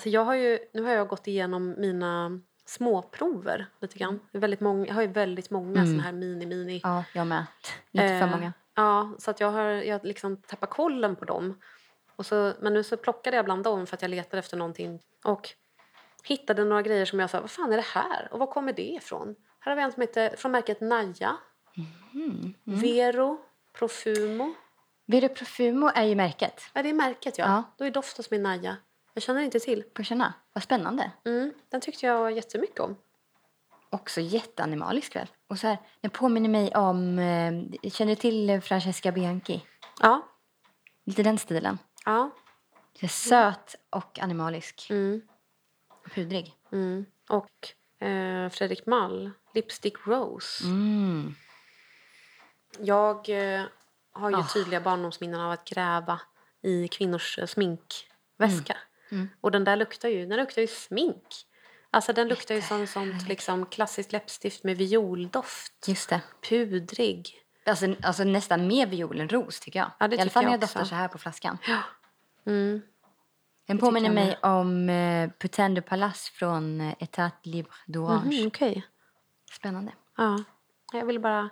Alltså jag har ju, nu har jag gått igenom mina småprover lite grann. Är väldigt många, jag har ju väldigt många såna här mini-mini. Ja, jag med. Lite för Eh, många. Ja, så att jag har jag liksom tappat kollen på dem. Och så, men nu så plockade jag bland dem för att jag letade efter någonting. Och hittade några grejer som jag sa, vad fan är det här? Och var kommer det ifrån? Här har vi en som heter, från märket Naja. Mm, Vero Profumo. Vero Profumo är ju märket. Ja, det är märket ja. Ja. Då är doften som är Naja. Jag känner inte till. Känna? Vad spännande. Mm, den tyckte jag jättemycket om. Också jätteanimalisk väl? Och så här, den påminner mig om... Eh, känner du till Francesca Bianchi? Ja. Lite den stilen. Ja. Så söt och animalisk. Mm, Och pudrig. mm. Och eh, Fredrik Mall, Lipstick Rose. Mm. Jag eh, har ju Ah. tydliga barndomsminnen av att gräva i kvinnors eh, sminkväska. Mm. Och den där luktar ju, den luktar ju smink. Alltså den luktar ju som sånt liksom klassiskt läppstift med violdoft. Just det. Pudrig. Alltså, alltså nästan mer viol än ros tycker jag. Ja, det I alla fall när jag doftar så här på flaskan. Mm. Den tycker påminner mig om eh, Putain de Palace från eh, Etat Libre d'Orange. Mhm, Okej. Spännande. Ja. Jag vill bara,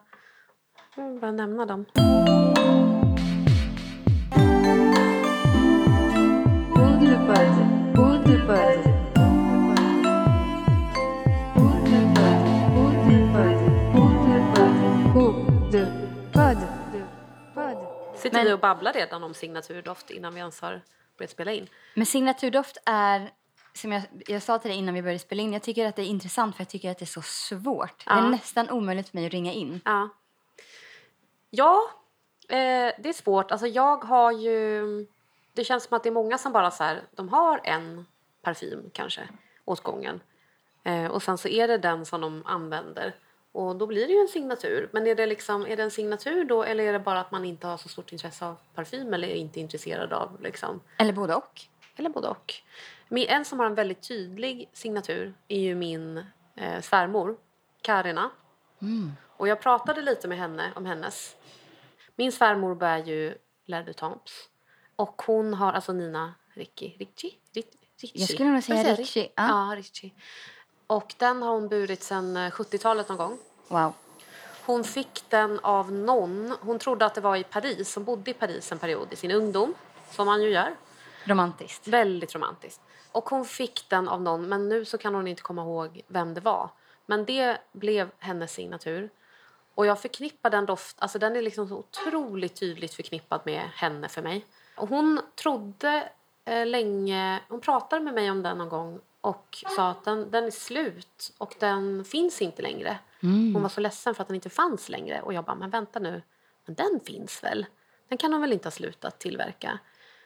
jag vill bara nämna dem. Poudre-pod, poudre-pod. Podd. Sitter vi och babblar redan om signaturdoft innan vi ens har börjat spela in? Men signaturdoft är, som jag, jag sa till dig innan vi började spela in, jag tycker att det är intressant för jag tycker att det är så svårt. Det Ja. är nästan omöjligt för mig att ringa in. Ja. Ja, eh, det är svårt. Alltså jag har ju... Det känns som att det är många som bara så här, de har en parfym kanske åt gången. Eh, och sen så är det den som de använder. Och då blir det ju en signatur. Men är det, liksom, är det en signatur då eller är det bara att man inte har så stort intresse av parfym eller är inte intresserad av liksom, Eller både och. eller både och. Men En som har en väldigt tydlig signatur är ju min eh, svärmor, Karina. Och jag pratade lite med henne om hennes. Min svärmor bär ju L'air de Temps. Och hon har, alltså Nina Ricci, Ricci? Ric- Ricci. Jag skulle nog säga Ricci, ja. Ja, Ricci. Och den har hon burit sedan eh, 70-talet någon gång. Wow. Hon fick den av någon. Hon trodde att det var i Paris. Hon bodde i Paris en period i sin ungdom. Som man ju gör. Romantiskt. Väldigt romantiskt. Och hon fick den av någon, men nu så kan hon inte komma ihåg vem det var. Men det blev hennes signatur. Och jag förknippar den doft, alltså den är liksom så otroligt tydligt förknippad med henne för mig. Hon trodde eh, länge, hon pratade med mig om den någon gång och sa att den, den är slut och den finns inte längre. Hon var så ledsen för att den inte fanns längre. Och jag bara, men vänta nu, men den finns väl? Den kan de väl inte ha slutat tillverka?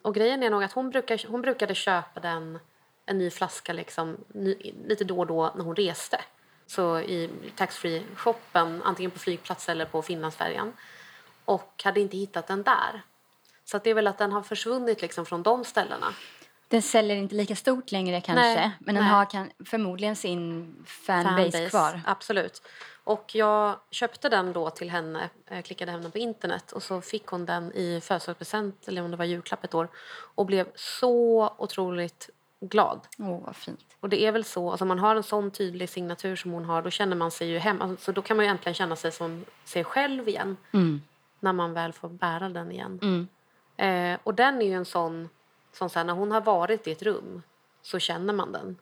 Och grejen är nog att hon, brukar, hon brukade köpa den, en ny flaska liksom, ny, lite då och då när hon reste. Så i taxfree-shoppen, antingen på flygplats eller på Finlandsfärjan. Och hade inte hittat den där. Så det är väl att den har försvunnit liksom från de ställena. Den säljer inte lika stort längre kanske. Nej, men den nej. har kan, förmodligen sin fanbase, kvar. Absolut. Och jag köpte den då till henne, eh, klickade hem den på internet och så fick hon den i födelsedagspresent eller om det var julklapp ett år och blev så otroligt glad. Åh, vad fint. Och det är väl så, alltså man har en sån tydlig signatur som hon har då känner man sig ju hem, alltså, så då kan man ju äntligen känna sig som sig själv igen Mm. när man väl får bära den igen. Mm. Eh, och den är ju en sån, sån så här, när hon har varit i ett rum så känner man den.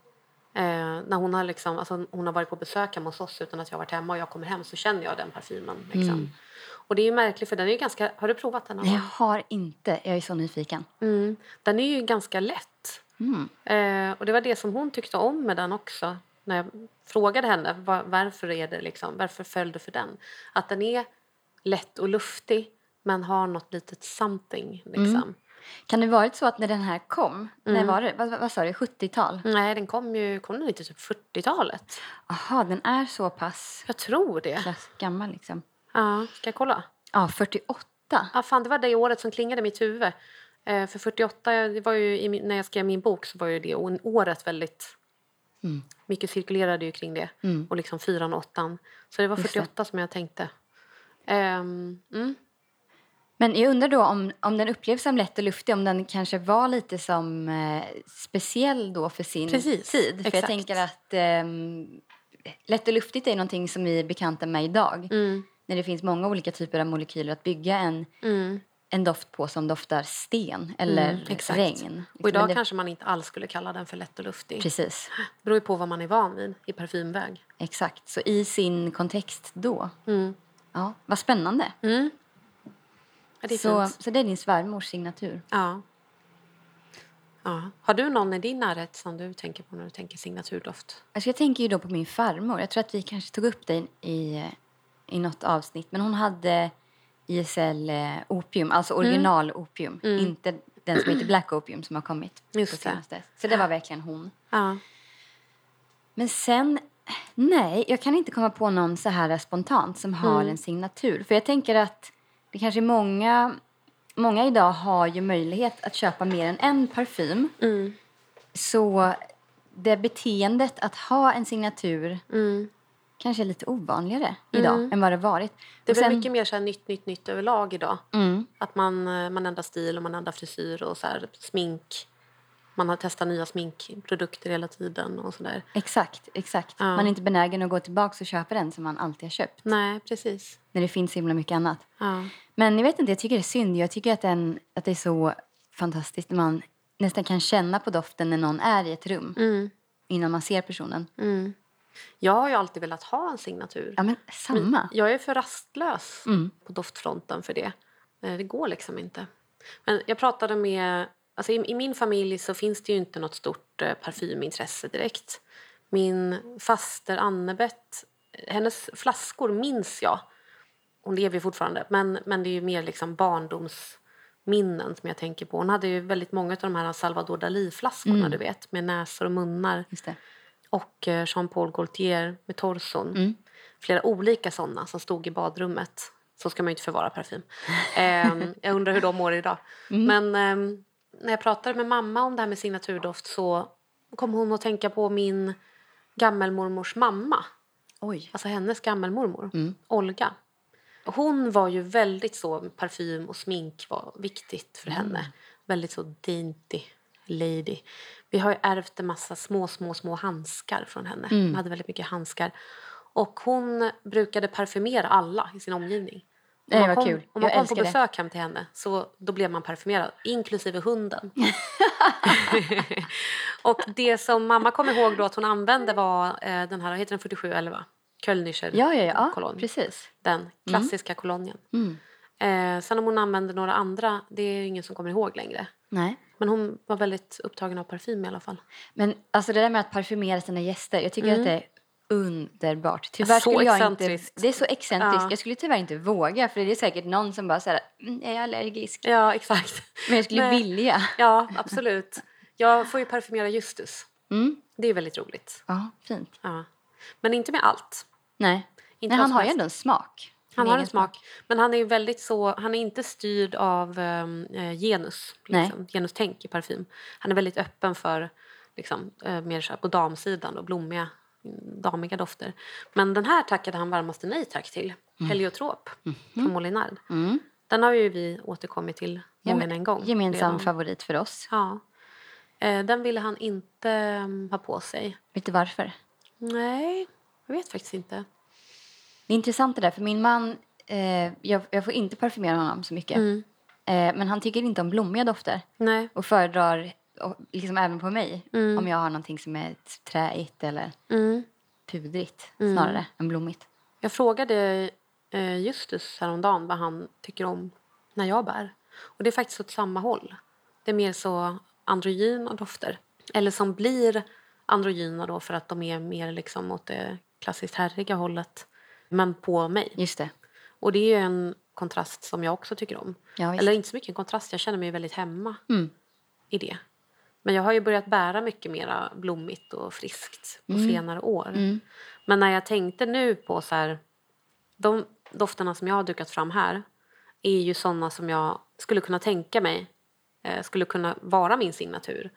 Eh, när hon har, liksom, alltså, hon har varit på besök hemma hos oss utan att jag har varit hemma och jag kommer hem så känner jag den parfymen. Liksom. Och det är ju märkligt för den är ju ganska, har du provat den Nej, jag har inte. Jag är så nyfiken. Mm. Den är ju ganska lätt. Mm. Eh, och det var det som hon tyckte om med den också. När jag frågade henne var, varför, är det liksom, varför föll du för den. Att den är lätt och luftig men har något litet something. Liksom. Kan det varit så att när den här kom, när Mm. var det? Vad, vad sa du? 70-tal? Nej, den kom ju kom den inte typ 40-talet. Jaha, den är så pass Jag tror det. klass, gammal liksom. Ja, ska jag kolla? Ja, 48. Ja, fan, det var det året som klingade i mitt huvud. Eh, för 48, det var ju i när jag skrev min bok så var ju det året väldigt... Mm. Mycket cirkulerade ju kring det. Mm. Och liksom fyran och åttan. Så det var Just det. 48 som jag tänkte. Ehm, mm. Men jag undrar då om, om den upplevs som lätt och luftig, om den kanske var lite som eh, speciell då för sin Precis, tid. För jag exakt. tänker att ehm, lätt och luftigt är någonting som vi är bekanta med idag. Mm. När det finns många olika typer av molekyler att bygga en, Mm. en doft på som doftar sten eller Mm, exakt. regn. Och Liksom, idag det, kanske man inte alls skulle kalla den för lätt och luftig. Precis, Det beror ju på vad man är van vid i parfymväg. exakt. Så i sin kontext då. Mm. Ja, vad spännande. Mm. Ja, det så, fint. så det är din svärmors signatur. Ja. ja. Har du någon i din närhet som du tänker på när du tänker signaturdoft? Alltså jag tänker ju då på min farmor. Jag tror att vi kanske tog upp det i, i något avsnitt. Men hon hade ISL eh, opium, alltså Mm. original opium. Inte den som heter black opium som har kommit Just på det. senaste. Så det var verkligen hon. Ja. Men sen, nej, jag kan inte komma på någon så här spontant som har Mm. en signatur. För jag tänker att det kanske är många, många idag har ju möjlighet att köpa mer än en parfym. Mm. Så det beteendet att ha en signatur Mm. kanske är lite ovanligare idag än vad det varit. Det sen- mycket mer så här nytt, nytt, nytt överlag idag. Mm, Att man, eh, man ändrar stil och man ändrar frisyr och så här, smink. Man har testat nya sminkprodukter hela tiden och sådär. exakt, exakt. Ja. Man är inte benägen att gå tillbaka och köpa den som man alltid har köpt. Nej, precis. När det finns så himla mycket annat. Ja. Men jag vet inte, jag tycker det är synd. Jag tycker att, den, att det är så fantastiskt när man nästan kan känna på doften när någon är i ett rum Mm. innan man ser personen. Mm. Jag har ju alltid velat ha en signatur. Ja, men samma. Jag är för rastlös Mm. på doftfronten för det. Eh, Det går liksom inte. Men jag pratade med... Alltså i, I min familj så finns det ju inte något stort eh, parfymintresse direkt. Min faster Annebeth, eh, hennes flaskor minns jag. Hon lever ju fortfarande, men, men det är ju mer liksom barndomsminnen som jag tänker på. Hon hade ju väldigt många av de här Salvador Dalí-flaskorna, Mm. du vet, med näsor och munnar. Och eh, Jean-Paul Gaultier med torson. Mm. Flera olika såna som stod i badrummet. Så ska man ju inte förvara parfym. Ehm, jag undrar hur de mår idag. Mm. Men ehm, när jag pratade med mamma om det här med signaturdoft så kom hon att tänka på min gammelmormors mamma. Oj. Alltså hennes gammelmormor, Mm. Olga. Hon var ju väldigt så, parfym och smink var viktigt för Mm. henne. Väldigt så dainty lady. Vi har ju ärvt en massa små, små, små handskar från henne. Mm. Hon hade väldigt mycket handskar. Och hon brukade parfymera alla i sin omgivning. Om Nej, man kom, kul. Om man Jag kom på älskar det. besök hem till henne så då blev man parfymerad, inklusive hunden. och det som mamma kom ihåg då att hon använde var eh, den här, heter den 4711? Kölnischer Ja, ja, ja. kolonn. Precis. Den klassiska kolonjen. Mm. Eh, sen om hon använde några andra, det är ju ingen som kommer ihåg längre. Nej. Men hon var väldigt upptagen av parfym i alla fall. Men alltså det där med att parfymera sina gäster, jag tycker Mm. att det är underbart. Tyvärr Så skulle jag inte, det är så excentriskt. Ja. Jag skulle tyvärr inte våga för det är säkert någon som bara säger mm, är jag allergisk? Ja, exakt. Men jag skulle Nej. vilja. Ja, absolut. Jag får ju parfymera Justus. Mm. Det är väldigt roligt. Ja, fint. Ja. Men inte med allt. Nej, Inte Nej han har ju ändå en smak. Han har en egen smak. Men han är väldigt så, han är inte styrd av um, eh, genus. Liksom, genustänk i parfym. Han är väldigt öppen för liksom, eh, mer så på damsidan och blommiga, mm, damiga dofter. Men den här tackade han varmaste nej tack till. Heliotrop från Molinard. Mm. Den har ju vi återkommit till många men en gång. Gemensam redan. favorit för oss. Ja. Eh, den ville han inte um, ha på sig. Vet du varför? Nej, jag vet faktiskt inte. Det är intressant det där, för min man, eh, jag, jag får inte parfymera honom så mycket. Mm. Eh, men han tycker inte om blommiga dofter Nej. och föredrar liksom även på mig Mm. om jag har någonting som är träigt eller Mm. pudrigt Mm. snarare än blommigt. Jag frågade eh, Justus häromdagen vad han tycker om när jag bär. Och det är faktiskt åt samma håll. Det är mer så androgyna dofter. Eller som blir androgyna då för att de är mer liksom åt det klassiskt herriga hållet. Men på mig. Just det. Och det är ju en kontrast som jag också tycker om. Ja. Eller inte så mycket en kontrast, jag känner mig väldigt hemma Mm. i det. Men jag har ju börjat bära mycket mer blommigt och friskt på senare år. Mm. Men när jag tänkte nu på så här, de dofterna som jag har dukat fram här är ju såna som jag skulle kunna tänka mig eh, skulle kunna vara min signatur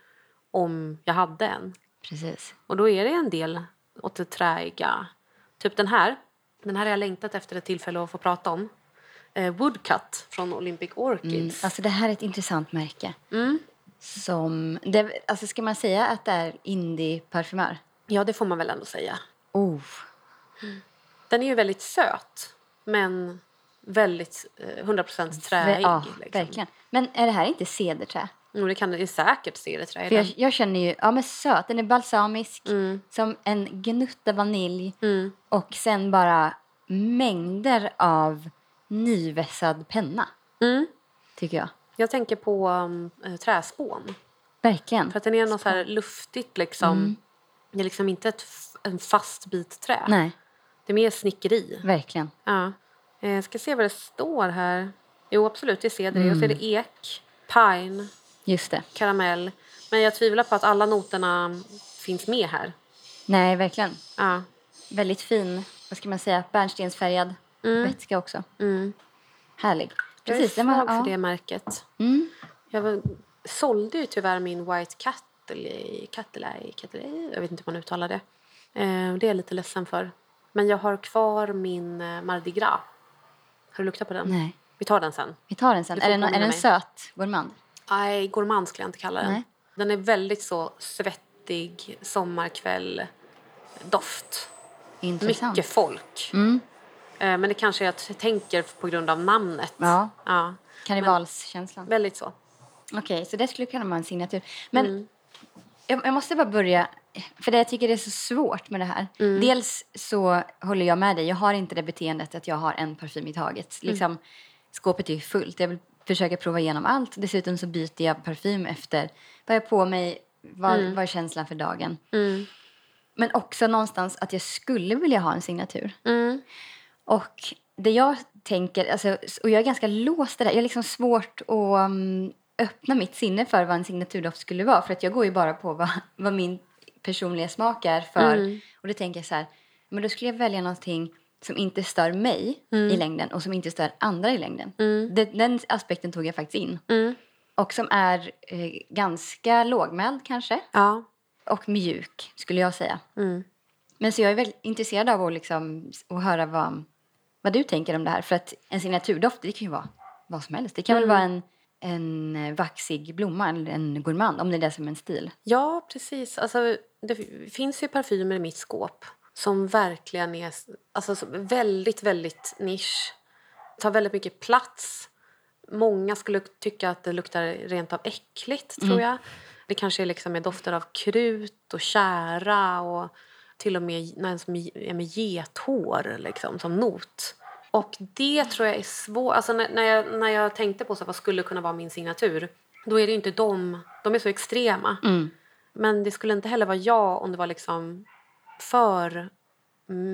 om jag hade en. Precis. Och då är det en del åt det träiga. Typ den här. Den här har jag längtat efter ett tillfälle att få prata om. eh, Woodcut från Olympic Mm. Orchids. Alltså det här är ett intressant märke. Mm. Som, det, alltså ska man säga att det är indie-parfymör? Ja, det får man väl ändå säga. Oh. Den är ju väldigt söt, men väldigt eh, 100% träig. ja, liksom. verkligen. Men är det här inte cederträ? Jo, det kan det är säkert cederträ För jag, jag känner ju, ja men söt, den är balsamisk, Mm. som en gnutta vanilj Mm. och sen bara mängder av nyvässad penna, Mm. tycker jag. Jag tänker på um, eh, träspån. Verkligen. För att den är något så här luftigt liksom. Det är liksom inte ett, en fast bit trä. Nej, Det är mer snickeri. verkligen. Ja. Eh, Jag ska se vad det står här. Jo, absolut, det är ceder. Och så är det ek, pine, Just det. karamell. Men jag tvivlar på att alla noterna finns med här. Nej, verkligen. Ja. Väldigt fin, vad ska man säga, bärnstensfärgad vätska också. Mm. Härlig. Jag Precis, är den var, svag för ja. det märket. Mm. Jag var, sålde ju tyvärr min White Cattley, Cattley, Cattley, jag vet inte hur man uttalar det. Eh, det är jag lite ledsen för. Men jag har kvar min eh, Mardi Gras. Har du luktat på den? Nej, Vi tar den sen. vi tar den sen. Är den, är den söt, gourmand? Nej, gourmand skulle jag inte kalla den. Nej. Den är väldigt så svettig sommarkväll doft. Intressant. Mycket folk. Mm. Eh, men det kanske jag t- tänker på grund av namnet. Ja, ja karnevalskänslan. väldigt så. Okej, så det skulle kunna vara en signatur. Men Mm. jag, jag måste bara börja, för det jag tycker det är så svårt med det här. Mm. Dels så håller jag med dig, jag har inte det beteendet att jag har en parfym i taget. Mm. Liksom, skåpet är ju fullt, jag vill försöka prova igenom allt. Dessutom så byter jag parfym efter vad jag har på mig, vad, vad är känslan för dagen. Mm. Men också någonstans att jag skulle vilja ha en signatur. Mm. Och det jag tänker, alltså, och jag är ganska låst där. Jag har liksom svårt att um, öppna mitt sinne för vad en signaturdoft skulle vara. För att jag går ju bara på vad, vad min personliga smak är för. Mm. Och då tänker jag så här, men då skulle jag välja någonting som inte stör mig i längden och som inte stör andra i längden. Det, den aspekten tog jag faktiskt in. Mm. Och som är eh, ganska lågmäld kanske. Ja. Och mjuk skulle jag säga. Mm. Men så jag är väldigt intresserad av att, liksom, att höra vad, vad du tänker om det här. För att en signaturdoft, det kan ju vara vad som helst. Det kan väl vara en, en eh, vaxig blomma eller en gourmand om det är det som är en stil. Ja, precis. Alltså, det finns ju parfymer i mitt skåp som verkligen är alltså, så väldigt, väldigt nisch. Tar väldigt mycket plats. Många skulle tycka att det luktar rent av äckligt, tror jag. Det kanske är liksom med dofter av krut och kära och till och med någon som är med gethår liksom, som not. Och det tror jag är svårt. Alltså när, när, jag, när jag tänkte på så vad skulle kunna vara min signatur, då är det inte de. De är så extrema. Men det skulle inte heller vara jag om det var liksom för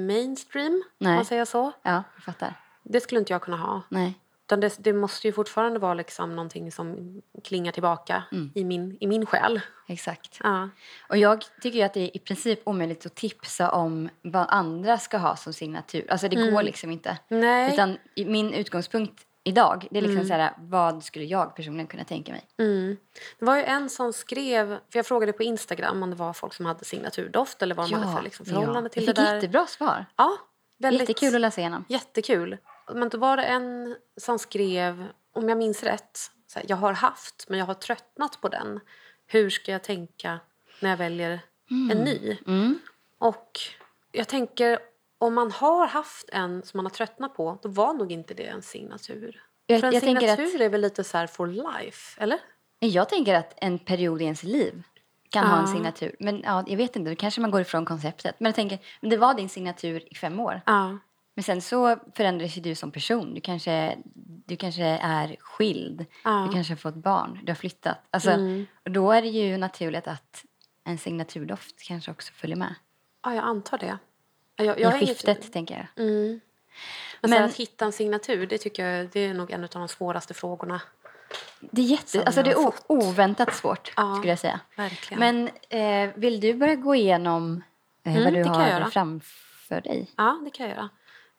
mainstream, om Nej. man säger så. Ja, jag fattar. Det skulle inte jag kunna ha. Nej. Utan det, det måste ju fortfarande vara liksom någonting som klingar tillbaka i, min, i min själ. Exakt. Ja. Och jag tycker ju att det är i princip omöjligt att tipsa om vad andra ska ha som signatur. Alltså det går liksom inte. Nej. Utan min utgångspunkt idag, det är liksom så här, vad skulle jag personligen kunna tänka mig? Mm. Det var ju en som skrev, för jag frågade på Instagram om det var folk som hade signaturdoft eller vad de hade för liksom förhållande till jag det fick där. jättebra svar. Ja, väldigt Jättekul att läsa igenom. Jättekul. Men då var det en som skrev, om jag minns rätt, så här, jag har haft men jag har tröttnat på den. Hur ska jag tänka när jag väljer en ny? Mm. Och jag tänker, om man har haft en som man har tröttnat på, då var nog inte det en signatur. Jag- för en jag signatur är väl lite så här for life, eller? Jag tänker att en period i ens liv kan ha en Ja. signatur. Men ja, jag vet inte, då kanske man går ifrån konceptet. Men jag tänker, men det var din signatur i fem år. Ja. Men sen så förändras ju du som person. Du kanske, du kanske är skild. Ja. Du kanske har fått barn. Du har flyttat. Alltså, Mm. och då är det ju naturligt att en signaturdoft kanske också följer med. ja, jag antar det. Jag, jag I inget- skiftet, tänker jag. Mm. Men, Men- att hitta en signatur, det tycker jag det är nog en av de svåraste frågorna. Det är, jätte, alltså, det är oväntat svårt, Ja. skulle jag säga. Verkligen. Men eh, vill du börja gå igenom eh, Mm, vad du har framför dig? Ja, det kan jag göra.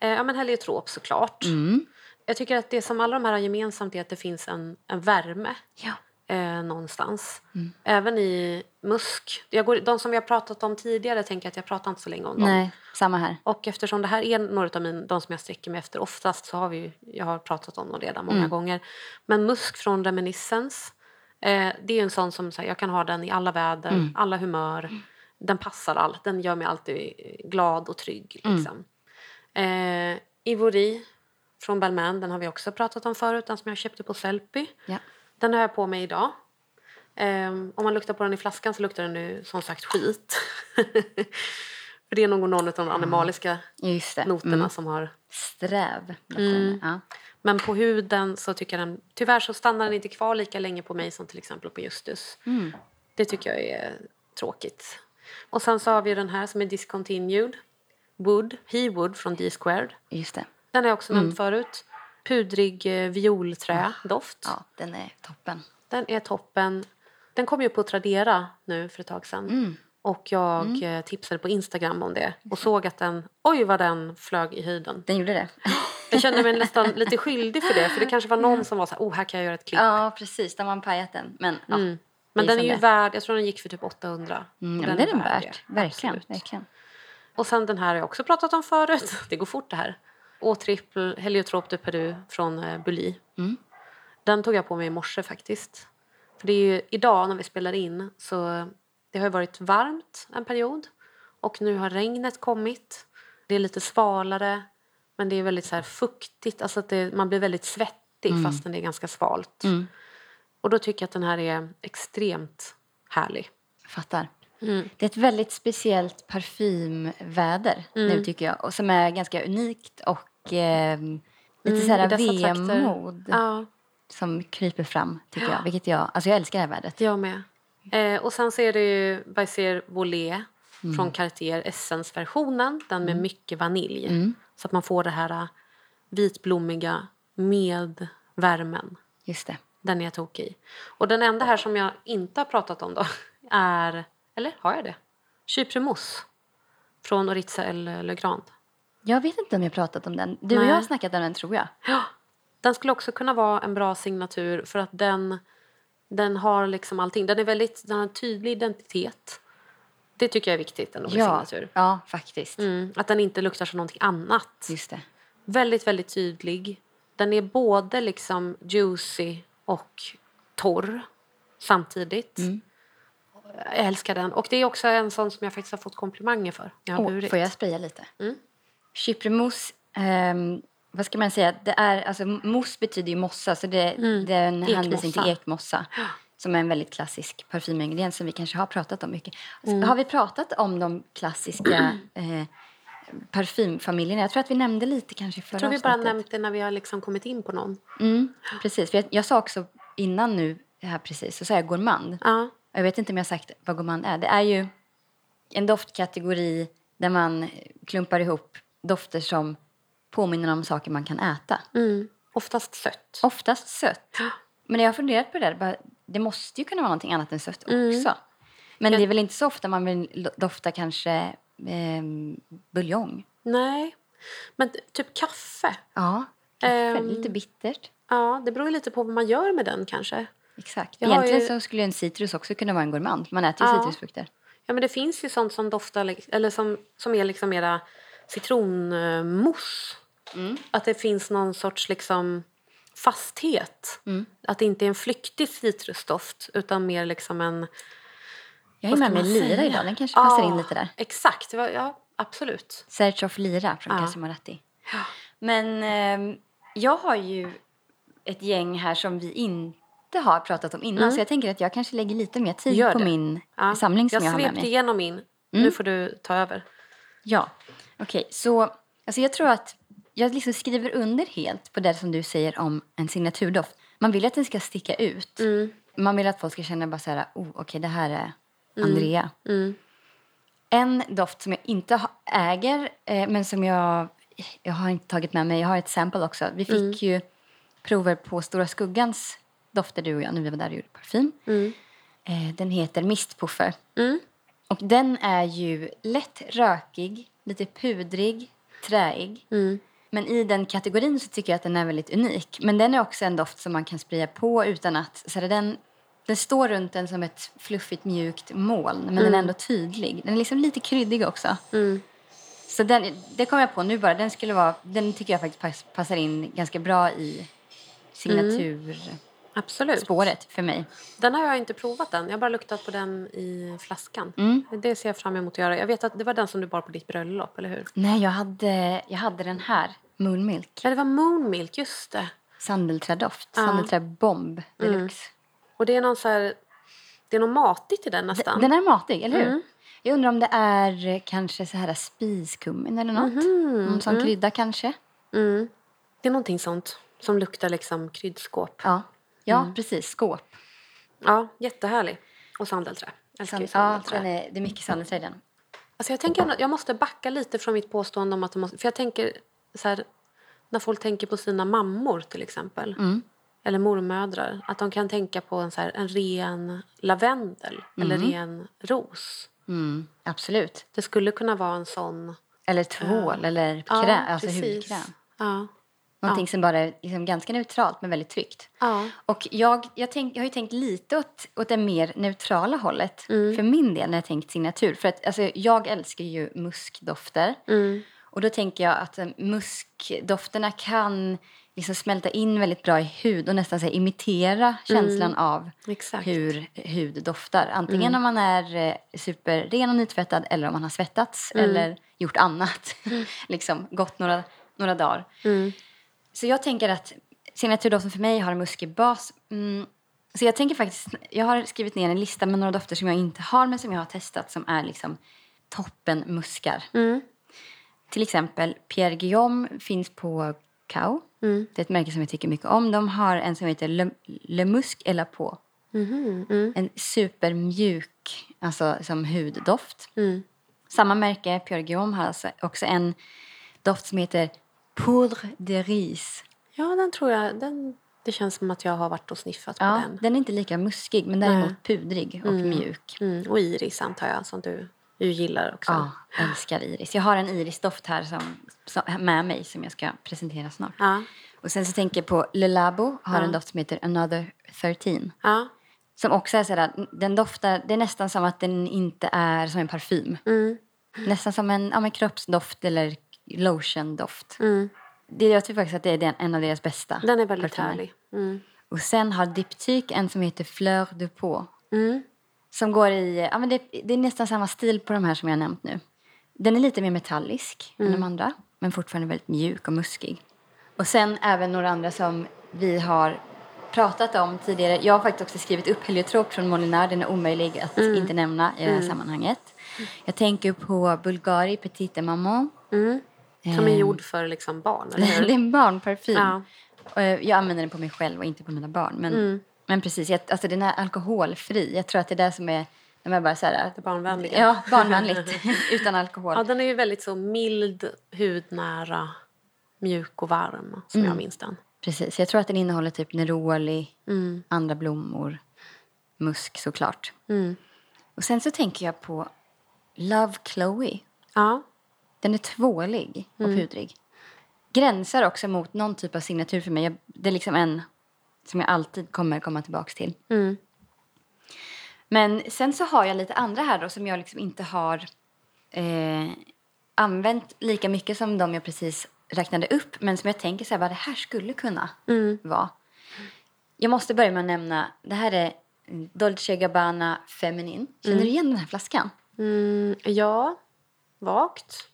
Eh, ja, men heliotrop såklart. Mm. Jag tycker att det som alla de här har gemensamt är att det finns en, en värme. Ja. eh, någonstans. Även i musk. Jag går, de som vi har pratat om tidigare tänker jag att jag pratar inte så länge om dem. Nej, samma här. Och eftersom det här är några av min, de som jag sträcker mig efter oftast så har vi jag har pratat om dem redan många gånger. Men musk från Reminiscence, eh, det är en sån som så här, jag kan ha den i alla väder, alla humör. Den passar allt, den gör mig alltid glad och trygg. Liksom. Eh, Ivory från Balmain, den har vi också pratat om förut, den som jag köpte på Sellpy. Ja. Den har jag på mig idag. Ehm, om man luktar på den i flaskan så luktar den nu som sagt skit. För det är nog någon av de animaliska Just det. noterna Mm. som har... Sträv. Mm. Ja. Men på huden så tycker jag den... Tyvärr så stannar den inte kvar lika länge på mig som till exempel på Justus. Mm. Det tycker jag är tråkigt. Och sen så har vi den här som är discontinued. Wood, He Wood från D-squared. Just det. Den har jag också nämnt förut. Pudrig eh, violträ-doft. Ja, den är toppen. Den är toppen. Den kom ju på Tradera nu för ett tag sedan. Mm. Och jag eh, tipsade på Instagram om det och såg att den, oj vad den flög i höjden. Den gjorde det. Jag kände mig nästan lite skyldig för det för det kanske var någon som var så här, oh här kan jag göra ett klipp. ja, precis. De har pajat den. Men ja, Mm. Men den är ju det. värd, jag tror den gick för typ 800. Mm, ja, men det är den värd värt. det. Verkligen. Verkligen. Och sen den här har jag också pratat om förut. Det går fort det här. Å-trippel Heliotrop de Peru från eh, Bulli. Mm. Den tog jag på mig i morse faktiskt. För det är ju idag när vi spelar in så det har ju varit varmt en period och nu har regnet kommit. Det är lite svalare men det är väldigt så fuktigt, alltså att det, man blir väldigt svettig fastän det är ganska svalt. Mm. Och då tycker jag att den här är extremt härlig. Fattar. Mm. Det är ett väldigt speciellt parfymväder Mm. nu tycker jag. Och som är ganska unikt och eh, lite Mm, så här vemod Ja, som kryper fram tycker jag. Vilket jag, alltså jag älskar det här vädret. Jag med. Eh, och sen så är det ju Baiser Volé från Cartier Essence-versionen. Den med mycket vanilj. Mm. Så att man får det här eh, vitblommiga med värmen. Just det. Den är jag tokig i. Och den enda här som jag inte har pratat om då är... Eller har jag det? Chypremousse från Oritza El Legrand. Jag vet inte om jag pratat om den. Du och Nej. jag har snackat om den tror jag. Ja, den skulle också kunna vara en bra signatur för att den, den har liksom allting. Den, är väldigt, den har en tydlig identitet. Det tycker jag är viktigt ändå med Ja, signatur. ja faktiskt. Mm, att den inte luktar som någonting annat. Just det. Väldigt, väldigt tydlig. Den är både liksom juicy och torr samtidigt. Mm. Jag älskar den. Och det är också en sån som jag faktiskt har fått komplimanger för. Jag har Åh, burit. får jag spraya lite? Mm. Chypremousse, ehm, vad ska man säga? Det är, alltså, mousse betyder ju mossa, så det, Mm. det är en hänvisning till Ekmossa. Som är en väldigt klassisk parfymingrediens som vi kanske har pratat om mycket. Mm. Har vi pratat om de klassiska eh, parfymfamiljerna? Jag tror att vi nämnde lite kanske förra Jag tror vi bara avsnittet. nämnt det när vi har liksom kommit in på någon. Mm, precis, för jag, jag sa också innan nu här precis, så sa jag gourmand. Ja. Jag vet inte om jag har sagt vad gourmand är. Det är ju en doftkategori där man klumpar ihop dofter som påminner om saker man kan äta. Mm. Oftast sött. Oftast sött. Men jag har funderat på det där. Det måste ju kunna vara någonting annat än sött Mm. också. Men det är väl inte så ofta man vill dofta kanske eh, buljong. Nej. Men typ kaffe. Ja, kaffe, Ehm. lite bittert. Ja, det beror lite på vad man gör med den kanske. Exakt. jag Egentligen ju- så skulle en citrus också kunna vara en gourmand. Man äter ju Ja. citrusfrukter. Ja, men det finns ju sånt som doftar eller som, som är liksom mera citronmousse. Mm. Att det finns någon sorts liksom fasthet. Mm. Att det inte är en flyktig citrusdoft utan mer liksom en... Jag ska med mig lira idag. Den kanske passar Ja, in lite där. Exakt, ja absolut. Search of lira från Ja. Casimaratti. Men ehm, jag har ju ett gäng här som vi inte har pratat om innan. Så jag tänker att jag kanske lägger lite mer tid Mm. Gör på det. min Ja. samling som jag, jag har med svepte mig. igenom min. Nu får du ta över. Ja, okej. Så alltså jag tror att jag liksom skriver under helt på det som du säger om en signaturdoft. Man vill att den ska sticka ut. Mm. Man vill att folk ska känna bara så här, oh, okej det här är Andrea. Mm. En doft som jag inte äger, eh, men som jag, jag har inte tagit med mig. Jag har ett sample också. Vi fick Mm. ju prover på Stora Skuggans dofter, du och jag, när vi var där och gjorde parfym. Mm. Eh, den heter Mistpuffer. Mm. Och den är ju lätt rökig, lite pudrig, träig. Mm. Men i den kategorin så tycker jag att den är väldigt unik. Men den är också en doft som man kan spraya på utan att... Så den, Den står runt en som ett fluffigt mjukt moln, men Mm. den är ändå tydlig. Den är liksom lite kryddig också. Så den, det kom jag på nu bara. Den, skulle vara, den tycker jag faktiskt pass, passar in ganska bra i signaturspåret Absolut. för mig. Den har jag inte provat än. Jag har bara luktat på den i flaskan. Mm. Det ser jag fram emot att göra. Jag vet att det var den som du bar på ditt bröllop, eller hur? Nej, jag hade, jag hade den här. Moonmilk. Ja, det var Moonmilk, just det. Sandelträdoft. Ja. Mm. Sandelträbomb deluxe. Och det är någon så här... Det är något matigt i den nästan. Den är matig, eller hur? Mm. Jag undrar om det är kanske så här spiskummin eller något. Mm, som krydda kanske. Mm. Det är någonting sånt som luktar liksom kryddskåp. Ja, ja Mm. precis. Skåp. Ja, jättehärlig. Och sandelträ. Sand, ja, sandelträ. den är, det är mycket sandelträ i den. Alltså jag, tänker, jag måste backa lite från mitt påstående om att de måste, För jag tänker så här, när folk tänker på sina mammor till exempel. Mm. Eller mormödrar. Att de kan tänka på en, så här, en ren lavendel. Eller ren ros. Mm, absolut. Det skulle kunna vara en sån... Eller tvål eller Ja, kräm, alltså precis. hudkräm. Ja. Någonting som bara är liksom ganska neutralt men väldigt tryggt. Ja. Och jag, jag, tänk, jag har ju tänkt lite åt, åt det mer neutrala hållet Mm. för min del när jag tänkt signatur. För att alltså, jag älskar ju muskdofter. Mm. Och då tänker jag att eh, muskdofterna kan liksom smälta in väldigt bra i hud och nästan så här, imitera känslan av Mm. Exakt. hur hud doftar. Antingen Mm. om man är eh, superren och nytvättad eller om man har svettats Mm. eller gjort annat. liksom gått några, några dagar. Mm. Så jag tänker att signaturdoften för mig har en muskig bas. Mm. Så jag tänker faktiskt, jag har skrivit ner en lista med några dofter som jag inte har men som jag har testat som är liksom toppen muskar. Mm. Till exempel Pierre Guillaume finns på Kao. Mm. Det är ett märke som jag tycker mycket om. De har en som heter Le, Le et la Peau. Mhm. Mm. En supermjuk, alltså som huddoft. Mm. Samma märke, Pierre Guillaume, har alltså också en doft som heter Poudre de Riz. Ja, den tror jag... Den, det känns som att jag har varit och sniffat på Ja, den. den är inte lika muskig men däremot Nej. pudrig och mjuk. Mm. Och iris antar jag, som du ju gillar också. Ja, älskar iris. Jag har en irisdoft här som, som, med mig som jag ska presentera snart. Ja. Och sen så tänker jag på Le Labo har Ja. en doft som heter Another 13. Ja. Som också är sådär, den doftar, det är nästan som att den inte är som en parfym. Mm. Nästan som en, ja, kroppsdoft eller lotiondoft. Mm. Det, jag tror faktiskt att det är den, en av deras bästa Den är väldigt parfymer. härlig. Mm. Och sen har Diptyque en som heter Fleur de Peau. Mm. Som går i, ja men det, det är nästan samma stil på de här som jag har nämnt nu. Den är lite mer metallisk än de andra. Men fortfarande väldigt mjuk och muskig. Och sen även några andra som vi har pratat om tidigare. Jag har faktiskt också skrivit upp Heliotrop från Molinar. Den är omöjlig att inte nämna i det här sammanhanget. Jag tänker på Bulgari Petite Maman. Mm. Som är Ehm. gjord för liksom barn, eller det är hur? en barnparfym. Ja. Och jag använder den på mig själv och inte på mina barn. Men, Mm. men precis, jag, alltså den är alkoholfri. Jag tror att det är det som är, de är bara så här, Det barnvänliga. Ja, barnvänligt. utan alkohol. Ja, den är ju väldigt så mild, hudnära, mjuk och varm, som jag minns den. Precis, jag tror att den innehåller typ neroli, Mm. andra blommor, musk såklart. Mm. Och sen så tänker jag på Love Chloe. Ja. Den är tvålig och Mm. pudrig. Gränsar också mot någon typ av signatur för mig. Jag, det är liksom en som jag alltid kommer komma tillbaka till. Mm. Men sen så har jag lite andra här då som jag liksom inte har eh, använt lika mycket som de jag precis räknade upp. Men som jag tänker så här, vad det här skulle kunna Mm. vara. Jag måste börja med att nämna, det här är Dolce Gabbana Feminine. Känner du igen den här flaskan? Mm. Ja, vagt.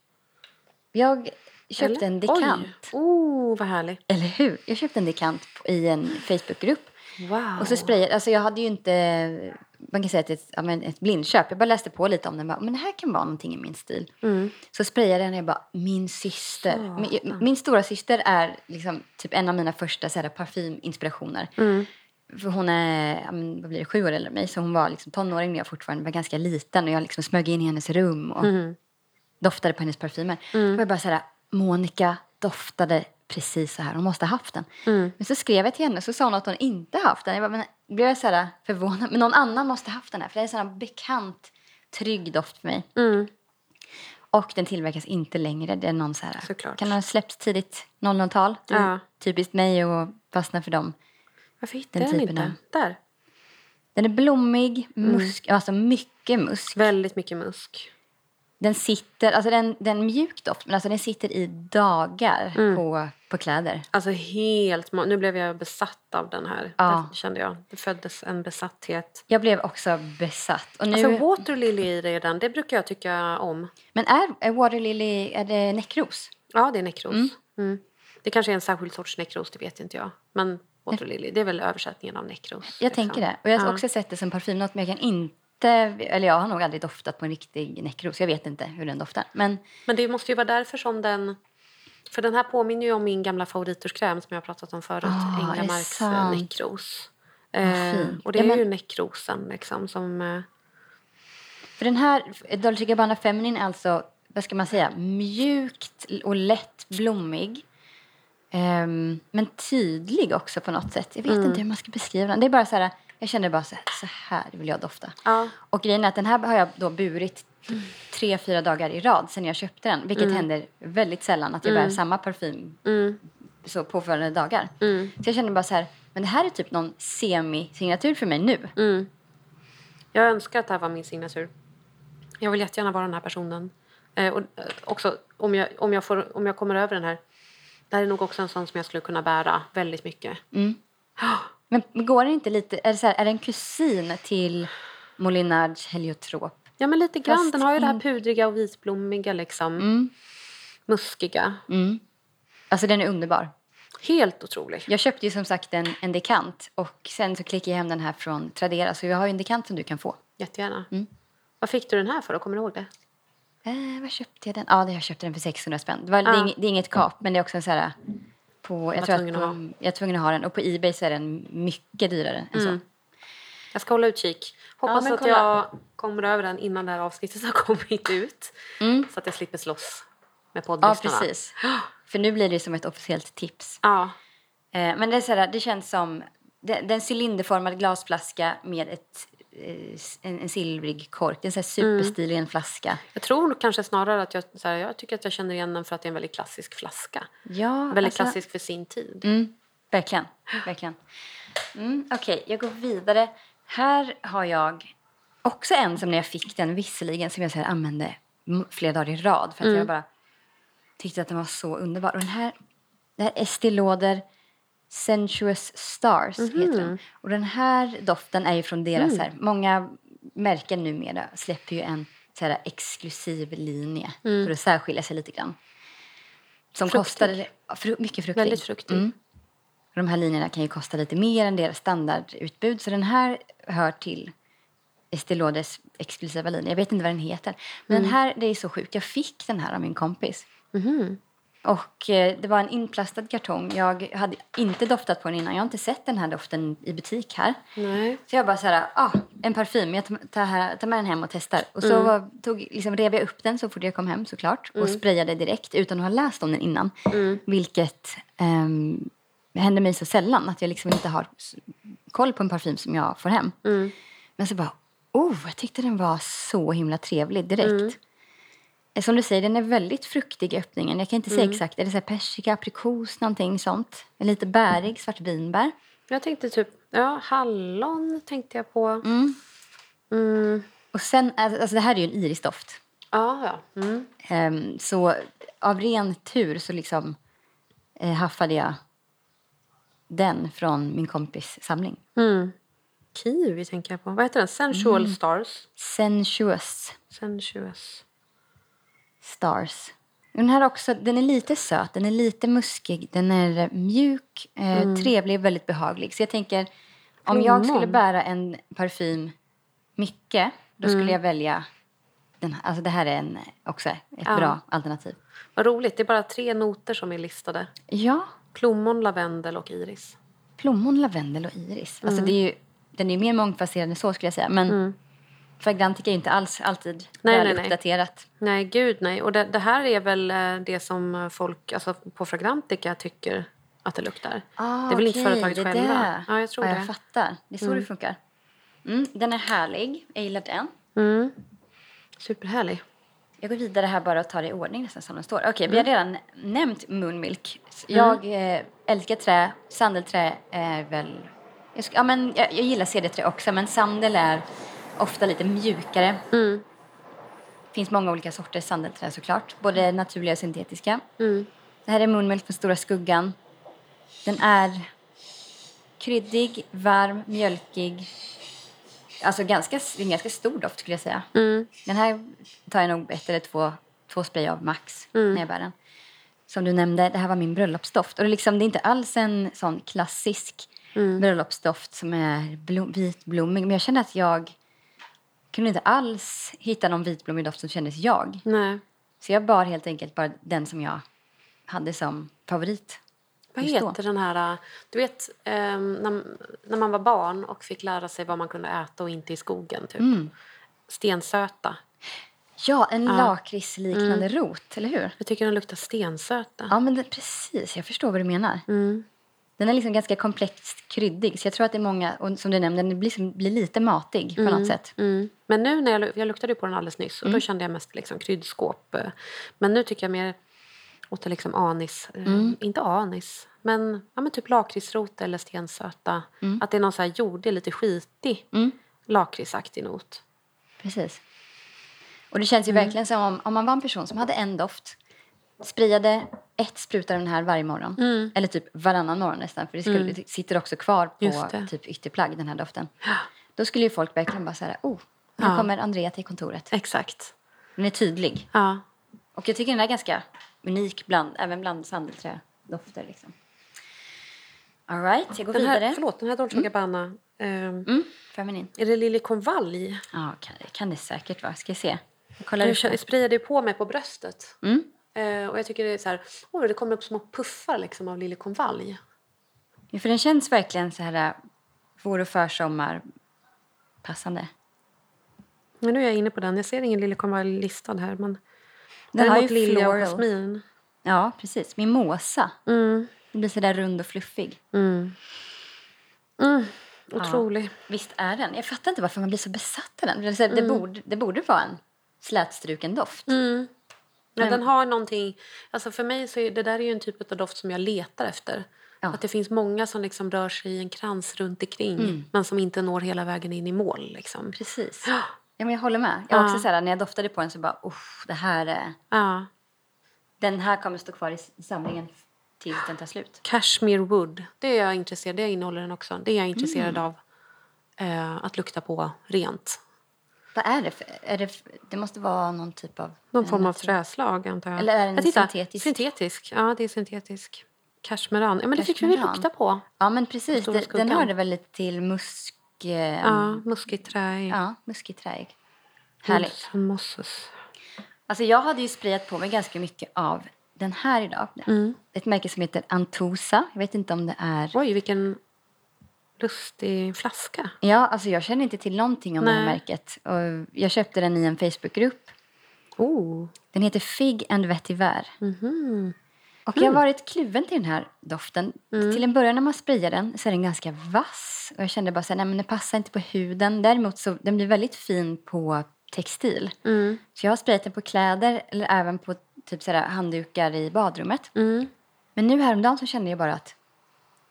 Jag köpte Eller? en dekant. Oj. Oh, vad härlig. Eller hur? Jag köpte en dekant i en Facebookgrupp. Wow. Och så sprayade, alltså jag hade ju inte, man kan säga att det är ett, ja, ett blindköp. Jag bara läste på lite om den. Bara, men det här kan vara någonting i min stil. Mm. Så sprayade jag den och jag bara, min syster. Min, min stora syster är liksom typ en av mina första så här, parfyminspirationer. Mm. För hon är, vad blir det, sju år äldre än mig. Så hon var liksom tonåring när jag fortfarande var ganska liten. Och jag liksom smög in i hennes rum och Mm. Doftade på hennes parfymer. Och jag bara så här, Monica doftade precis så här. Hon måste ha haft den. Mm. Men så skrev jag till henne så sa hon att hon inte haft den. Jag bara, men, blev jag så här förvånad. Men någon annan måste ha haft den här. För det är en sån bekant, trygg doft för mig. Mm. Och den tillverkas inte längre. Det är någon så här, Såklart. kan ha släppts tidigt 00-tal. Det är Ja. Typiskt mig att fastna för dem. Varför hittade Den jag den inte? Där. Den är blommig, musk, alltså mycket musk. Väldigt mycket musk. Den sitter, alltså den, den mjuk doft, men alltså den sitter i dagar på, på kläder. Alltså helt... Nu blev jag besatt av den här. Ja. Det kände jag. Det föddes en besatthet. Jag blev också besatt. Och nu, Alltså water lily i det den, det brukar jag tycka om. men är, är Water Lily, är det näckros? Ja, det är näckros. Mm. Det kanske är en särskild sorts näckros, det vet inte jag. Men water lily, det är väl översättningen av näckros. Jag liksom. tänker det. Och jag har Ja. också sett det som parfymnot, men jag kan inte, eller jag har nog aldrig doftat på en riktig näckros. Jag vet inte hur den doftar. Men Men det måste ju vara därför som den... För den här påminner ju om min gamla favoriturskräm som jag har pratat om förut. Ah, är det Änglamarks sant? eh, näckros. Eh, och det Ja, är men- ju näckrosen liksom som... Eh, För den här Dolce Gabbana Feminine är alltså, vad ska man säga, mjukt och lätt blommig. Ehm, men tydlig också på något sätt. Jag vet Mm. inte hur man ska beskriva den. Det är bara så här, jag känner bara så här, så här vill jag dofta. ja. Och grejen är att den här har jag då burit tre, fyra dagar i rad sen jag köpte den. Vilket händer väldigt sällan att jag bär samma parfym Mm, så påföljande dagar. mm, Så jag känner bara så här, men det här är typ någon semi-signatur för mig nu. mm. Jag önskar att det här var min signatur. Jag vill jättegärna vara den här personen. Eh, och eh, också, om jag, om, jag får, om jag kommer över den här... Det här är nog också en sån som jag skulle kunna bära väldigt mycket. Men går det inte lite, är det, så här, är det en kusin till Molinards heliotrop? Ja, men lite grann. Fast Den har ju det här pudriga och vitblommiga, liksom. Mm. Muskiga. Mm. Alltså den är underbar. Helt otrolig. Jag köpte ju som sagt en, en dekant och sen så klickade jag hem den här från Tradera så jag har ju en dekant som du kan få. Jättegärna. Mm. Vad fick du den här för? då? Kommer du ihåg det? Eh, vad köpte jag den? Ja, jag köpte den för 600 spänn. Det, var, det, är Ah. inget, det är inget kap men det är också en så här på, jag tror att tvungen att ha. jag är tvungen att ha den och på Ebay så är den mycket dyrare än så. Mm. Jag ska hålla utkik. Hoppas men att jag kommer över den innan det här avsnittet har kommit ut. Mm. Så att jag slipper slåss med Ja, poddlyssnarna. precis. För nu blir det som ett officiellt tips. Ja. Eh, men det, är så här, det känns som det, det är en cylinderformad glasflaska med ett, en, en silvrig kork. Det är en här superstilig en flaska. Jag tror kanske snarare att jag, så här, jag tycker att jag känner igen den för att det är en väldigt klassisk flaska. Ja, Väldigt alltså- klassisk för sin tid. Mm, verkligen. verkligen. Mm, Okej, jag går vidare. Här har jag också en som när jag fick den visserligen som jag så här, använde flera dagar i rad för att jag bara tyckte att den var så underbar. Och den här, det här är Estée Lauder Sensuous Stars heter den. Och den här doften är ju från deras här, många märken numera släpper ju en så här exklusiv linje för att särskilja sig lite grann. Som Fruktig. kostade fru, mycket fruktig. Väldigt fruktig. Mm. De här linjerna kan ju kosta lite mer än deras standardutbud. Så den här hör till Estée Lauders exklusiva linje. Jag vet inte vad den heter. Men den här, det är så sjukt. Jag fick den här av min kompis. Mhm. Och eh, det var en inplastad kartong. Jag hade inte doftat på den innan. Jag har inte sett den här doften i butik här. Nej. Så jag bara så här, ah, en parfym. Jag tar, här, tar med den hem och testar. Och så var, tog, liksom, rev jag upp den så fort jag kom hem såklart. Och sprayade direkt utan att ha läst om den innan. Vilket um, händer mig så sällan att jag liksom inte har koll på en parfym som jag får hem. Mm. Men så bara, oh, jag tyckte den var så himla trevlig direkt. Eh, Som du säger, den är väldigt fruktig i öppningen. Jag kan inte säga exakt, är det så persika, aprikos, någonting sånt? Lite bärig, svartvinbär. Jag tänkte typ, ja, hallon tänkte jag på. Mm. Mm. Och sen, alltså det här är ju en irisdoft. Ja, ja. Mm. Ehm, så av ren tur så liksom eh, haffade jag den från min kompis samling. Mm. Kiwi tänker jag på. Vad heter den? Sensual Mm. Stars. Sensuous Sensuous. Stars. Den här också, den är lite söt, den är lite muskig, den är eh, mjuk, eh, trevlig och väldigt behaglig. Så jag tänker, om jag skulle bära en parfym mycket, då skulle jag välja den här. Alltså det här är en, också ett Ja. bra alternativ. Vad roligt, det är bara tre noter som är listade. Ja, Plommon, lavendel och iris. plommon, lavendel och iris. Alltså det är ju, den är mer mångfaserad än så skulle jag säga. Men Fragrantica är inte alls alltid Nej, väl nej, nej. uppdaterat. Nej, gud nej. Och det, det här är väl eh, det som folk alltså, på Fragrantica tycker att det luktar. Ah, det är väl inte okej, företaget själva? det. Ja, jag tror ja, det. Jag fattar. Det är så det funkar. Mm, den är härlig. Jag gillar den. Mm. Superhärlig. Jag går vidare här bara och tar det i ordning nästan som de står. Okej, vi har Mm. redan nämnt Moonmilk. Jag eh, älskar trä. Sandelträ är väl Jag, sk- ja, men jag, jag gillar CD3 också, men sandel är ofta lite mjukare. Mm. Det finns många olika sorters sandelträ såklart, både naturliga och syntetiska. Mm. Det här är Moonmilk från Stora Skuggan. Den är kryddig, varm, mjölkig. Alltså ganska, en ganska stor doft skulle jag säga. Mm. Den här tar jag nog ett eller två, två spray av max Mm. när jag bär den. Som du nämnde, det här var min bröllopsdoft. Och det liksom, det är inte alls en sån klassisk Mm. bröllopsdoft som är blom, vitblommig. Men jag kände att jag kunde inte alls hitta någon vitblommig doft som kändes jag. Nej. Så jag bar helt enkelt bara den som jag hade som favorit. Vad heter den här... äh, Du vet, ehm, när, när man var barn och fick lära sig vad man kunde äta och inte i skogen. Typ. Mm. Stensöta. Ja, en lakritsliknande rot, eller hur? Jag tycker den luktar stensöta. Ja, men det, precis. Jag förstår vad du menar. Mm. Den är liksom ganska komplext kryddig. Så jag tror att det är många, och som du nämnde, den blir, blir lite matig på något sätt. Mm. Men nu när jag, jag luktade på den alldeles nyss och då kände jag mest liksom kryddskåp. eh. Men nu tycker jag mer åt liksom anis. eh, Inte anis, men, ja, men typ lakritsrot eller stensöta. Att det är någon så här jordig, lite skitig Mm. lakritsaktig not. Precis. Och det känns ju verkligen som om, om man var en person som hade en doft, sprayade ett sprut av den här varje morgon. Eller typ varannan morgon nästan, för det, skulle, det sitter också kvar på typ ytterplagg, den här doften. Då skulle ju folk verkligen bara säga, oh, nu Ja. kommer Andrea till kontoret. Exakt. Den är tydlig. Ja. Och jag tycker den är ganska unik, bland, även bland sandelträdofter. Liksom. All right, jag går Den vidare. här, förlåt, den här Dolce Gabbana. ehm, Mm, feminin. är det liljekonvalj? Ja, kan, kan det säkert vara. Ska jag se. Jag kollar det. sprayade ju på mig på bröstet. Mm. Eh, och jag tycker det är så här, oj, det kommer upp små puffar liksom av liljekonvalj. Ja, för den känns verkligen så här äh, vår och försommar passande. Men nu är jag inne på den. Jag ser ingen liljekonvalj listad här. Men Den har ju lilja och jasmin. Ja, precis. Mimosa. Mm. Den blir så där rund och fluffig. Mm. Mm. Otrolig. Visst är den. Jag fattar inte varför man blir så besatt av den. Det, det, borde, det borde vara en slätstruken doft. Mm. Men- den har någonting... Alltså för mig så är det där är ju en typ av doft som jag letar efter. Ja. Att det finns många som liksom rör sig i en krans runt omkring Mm. men som inte når hela vägen in i mål. Liksom. Precis. Ja, men jag håller med. Jag Ja. också så här, när jag doftade på den så bara, det här är... Ja. Den här kommer stå kvar i samlingen tills den tar slut. Cashmere wood, det är jag intresserad Det innehåller den också. Det är jag intresserad Mm. av. Eh, att lukta på rent. Vad är det? För, är det, för, det måste vara någon typ av... Någon form av natur- träslag antar jag. Eller är den jag syntetisk? Syntetisk. Ja, det är syntetisk. Cashmeran. Ja, men det fick vi lukta på. Ja, men precis. Skuggan. den hörde väl lite till musk... Eh, Ja, muskigt trä. ja, muskig träig. Härligt. Mosses. Alltså jag hade ju sprayat på mig ganska mycket av den här idag. Mm. Ett märke som heter Antosa. Jag vet inte om det är... Oj, vilken lustig flaska. Ja, alltså jag känner inte till någonting om det här Nej. märket. Och jag köpte den i en Facebookgrupp. Oh. Den heter Fig and Vetiver. Mhm. Och jag har varit kluven till den här doften. Till en början när man sprayar den så är den ganska vass. Och jag kände bara så här, nej men den passar inte på huden. Däremot så den blir väldigt fin på textil. Mm. Så jag har sprayat den på kläder eller även på typ så här handdukar i badrummet. Mm. Men nu häromdagen så kände jag bara att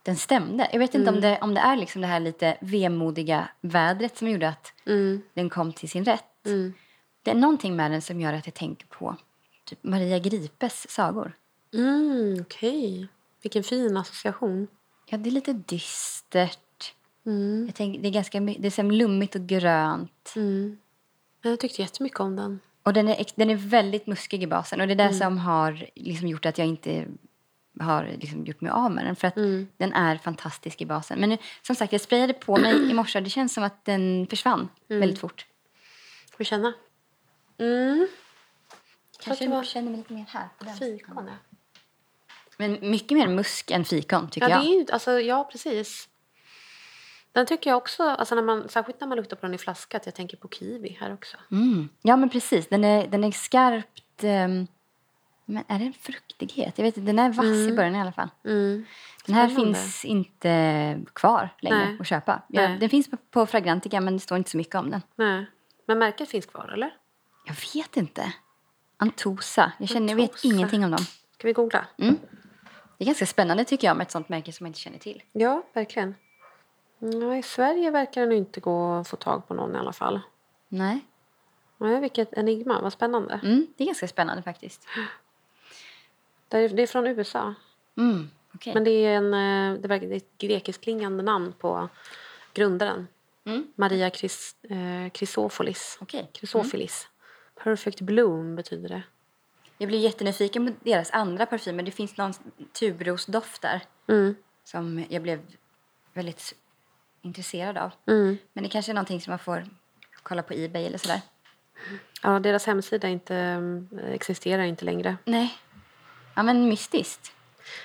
den stämde. Jag vet inte om, det, om det är liksom det här lite vemodiga vädret som gjorde att Mm. den kom till sin rätt. Mm. Det är någonting med den som gör att jag tänker på typ Maria Gripes sagor. Mm, Okej. Vilken fin association. Ja, det är lite dystert. Mm. Jag tänker, det är ganska det är så lummigt och grönt. Mm. Jag tyckte jättemycket om den. Och den är, den är väldigt muskig i basen. Och det är Mm. det som har liksom gjort att jag inte har liksom gjort mig av med den. För att Mm. den är fantastisk i basen. Men nu, som sagt, jag sprayade på mig i morse. Det känns som att den försvann Mm. väldigt fort. Får vi känna? Mm. Kanske var- känner mig lite mer här. På den. Fikon, ja. Men mycket mer musk än fikon, tycker Ja, jag. det är ju, alltså, ja, precis. Den tycker jag också, alltså när man, särskilt när man luktar på den i flaska, att jag tänker på kiwi här också. Mm. Ja, men precis. Den är, den är skarpt... ehm, men är det en fruktighet? Jag vet inte, den är vass i början i alla fall. Mm. Den här finns inte kvar längre Nej. att köpa. Ja, den finns på, på Fragrantica men det står inte så mycket om den. Nej. Men märket finns kvar, eller? Jag vet inte. Antosa. Jag, känner, jag vet Antosa. ingenting om dem. Ska vi googla? Det är ganska spännande tycker jag med ett sånt märke som man inte känner till. Ja, verkligen. Nej, i Sverige verkar den inte gå att få tag på någon i alla fall. Nej. Nej, vilket enigma, vad spännande. Mm, det är ganska spännande faktiskt. Det är, det är från USA. Mm, okej. Men det är, en, eh, det är ett grekisklingande namn på grundaren. Mm. Maria Chris, eh, Chrysofolis. Okej. Chrysofilis. Perfect bloom betyder det. Jag blir jättenyfiken på deras andra parfymer. Det finns någon tuberosdoft där Mm. som jag blev väldigt intresserad av. Mm. Men det kanske är någonting som man får kolla på Ebay eller sådär. Ja, deras hemsida inte, eh, existerar inte längre. Nej. Ja, men mystiskt.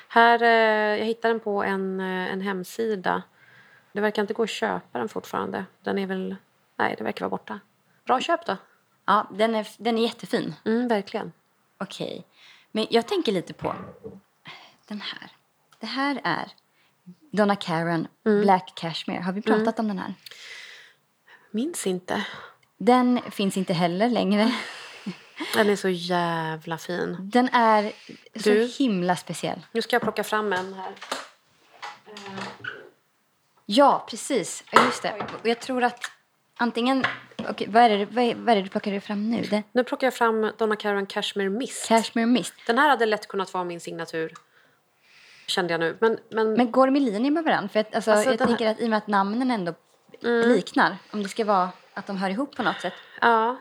Här, eh, jag hittade den på en, eh, en hemsida. Det verkar inte gå att köpa den fortfarande. Den är väl... Nej, det verkar vara borta. Bra köp då. Ja, den är, den är jättefin. Mm, verkligen. Okej. Men jag tänker lite på den här. Det här är Donna Karan Black Cashmere. Har vi pratat om den här? Minns inte. Den finns inte heller längre. Den är så jävla fin. Den är Du? så himla speciell. Nu ska jag plocka fram en här. Ja, precis. Just det. Och jag tror att antingen... Okej, vad, är det, vad, är, vad är det du plockar fram nu? Det, Nu plockar jag fram Donna Karan Cashmere Mist. Cashmere Mist. Den här hade lätt kunnat vara min signatur. Kände jag nu. Men, men, Men går de i linje med varandra? För att, alltså, Alltså, jag här- tänker att i och med att namnen ändå liknar, om det ska vara att de hör ihop på något sätt. ja,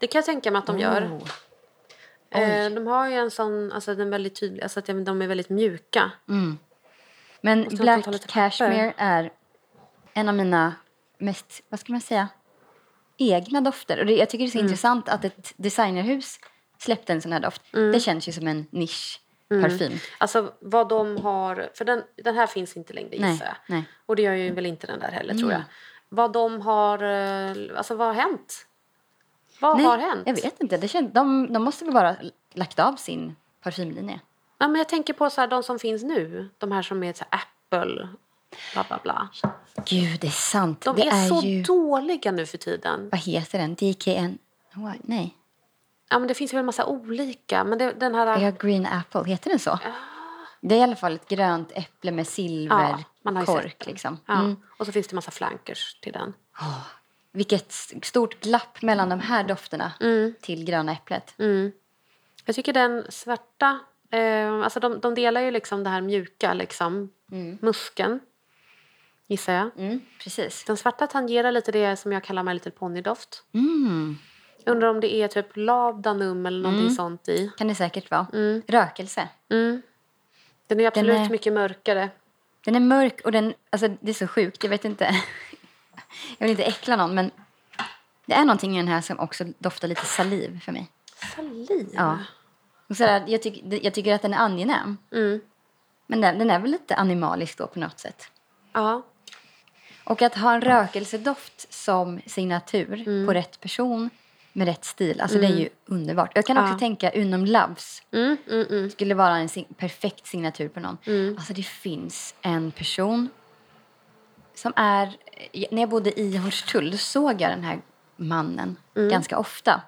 det kan jag tänka mig att de gör. Oh. Eh, de har ju en sån, alltså den väldigt tydlig, alltså att de är väldigt mjuka. Mm. Men Black? Cashmere är en av mina mest, vad ska man säga, egna dofter. Och det, jag tycker det är så Mm. intressant att ett designerhus släppte en sån här doft. Mm. Det känns ju som en nischparfym. Alltså vad de har, för den, den här finns inte längre gissar jag. nej. Och det gör ju väl inte den där heller tror Mm. jag. Vad de har, eh, alltså vad har hänt? Vad Nej, har hänt? Jag vet inte. Det känns, de, de måste väl bara lagt av sin parfymlinje. Ja, men jag tänker på så här, de som finns nu. De här som är så här, Apple, bla bla bla. Gud, det är sant. De det är, så ju... dåliga nu för tiden. Vad heter den? DKN? Nej. Ja, men det finns väl en massa olika. Men det, den här... Ja, Green Apple. Heter den så? Det är i alla fall ett grönt äpple med Ja, man har ju sett silverkork. den. liksom. Ja. Mm. Och så finns det massa flankers till den. Vilket stort glapp mellan de här dofterna Mm. till gröna äpplet. Jag tycker den svarta... Eh, alltså de, de delar ju liksom det här mjuka, liksom. Musken, gissar jag. Mm, precis. Den svarta tangerar lite det som jag kallar My Little Pony-doft. Mm. Undrar om det är typ lavdanum eller någonting Mm. sånt i. Kan det säkert vara. Rökelse. Mm. Den är absolut är- mycket mörkare. Den är mörk och den, alltså det är så sjukt, jag vet inte. jag vill inte äckla någon men det är någonting i den här som också doftar lite saliv för mig. Saliv? Ja. Och sådär, jag, tyck, jag tycker att den är angenäm. Mm. Men den, den är väl lite animalisk då på något sätt. Ja. Och att ha en rökelsedoft som signatur på rätt person med rätt stil, alltså det är ju underbart. Jag kan också Ja. tänka Unum Loves Mm, mm, mm. skulle vara en sig- perfekt signatur på någon. Alltså det finns en person som är... När jag bodde i Hornstull såg jag den här mannen ganska ofta.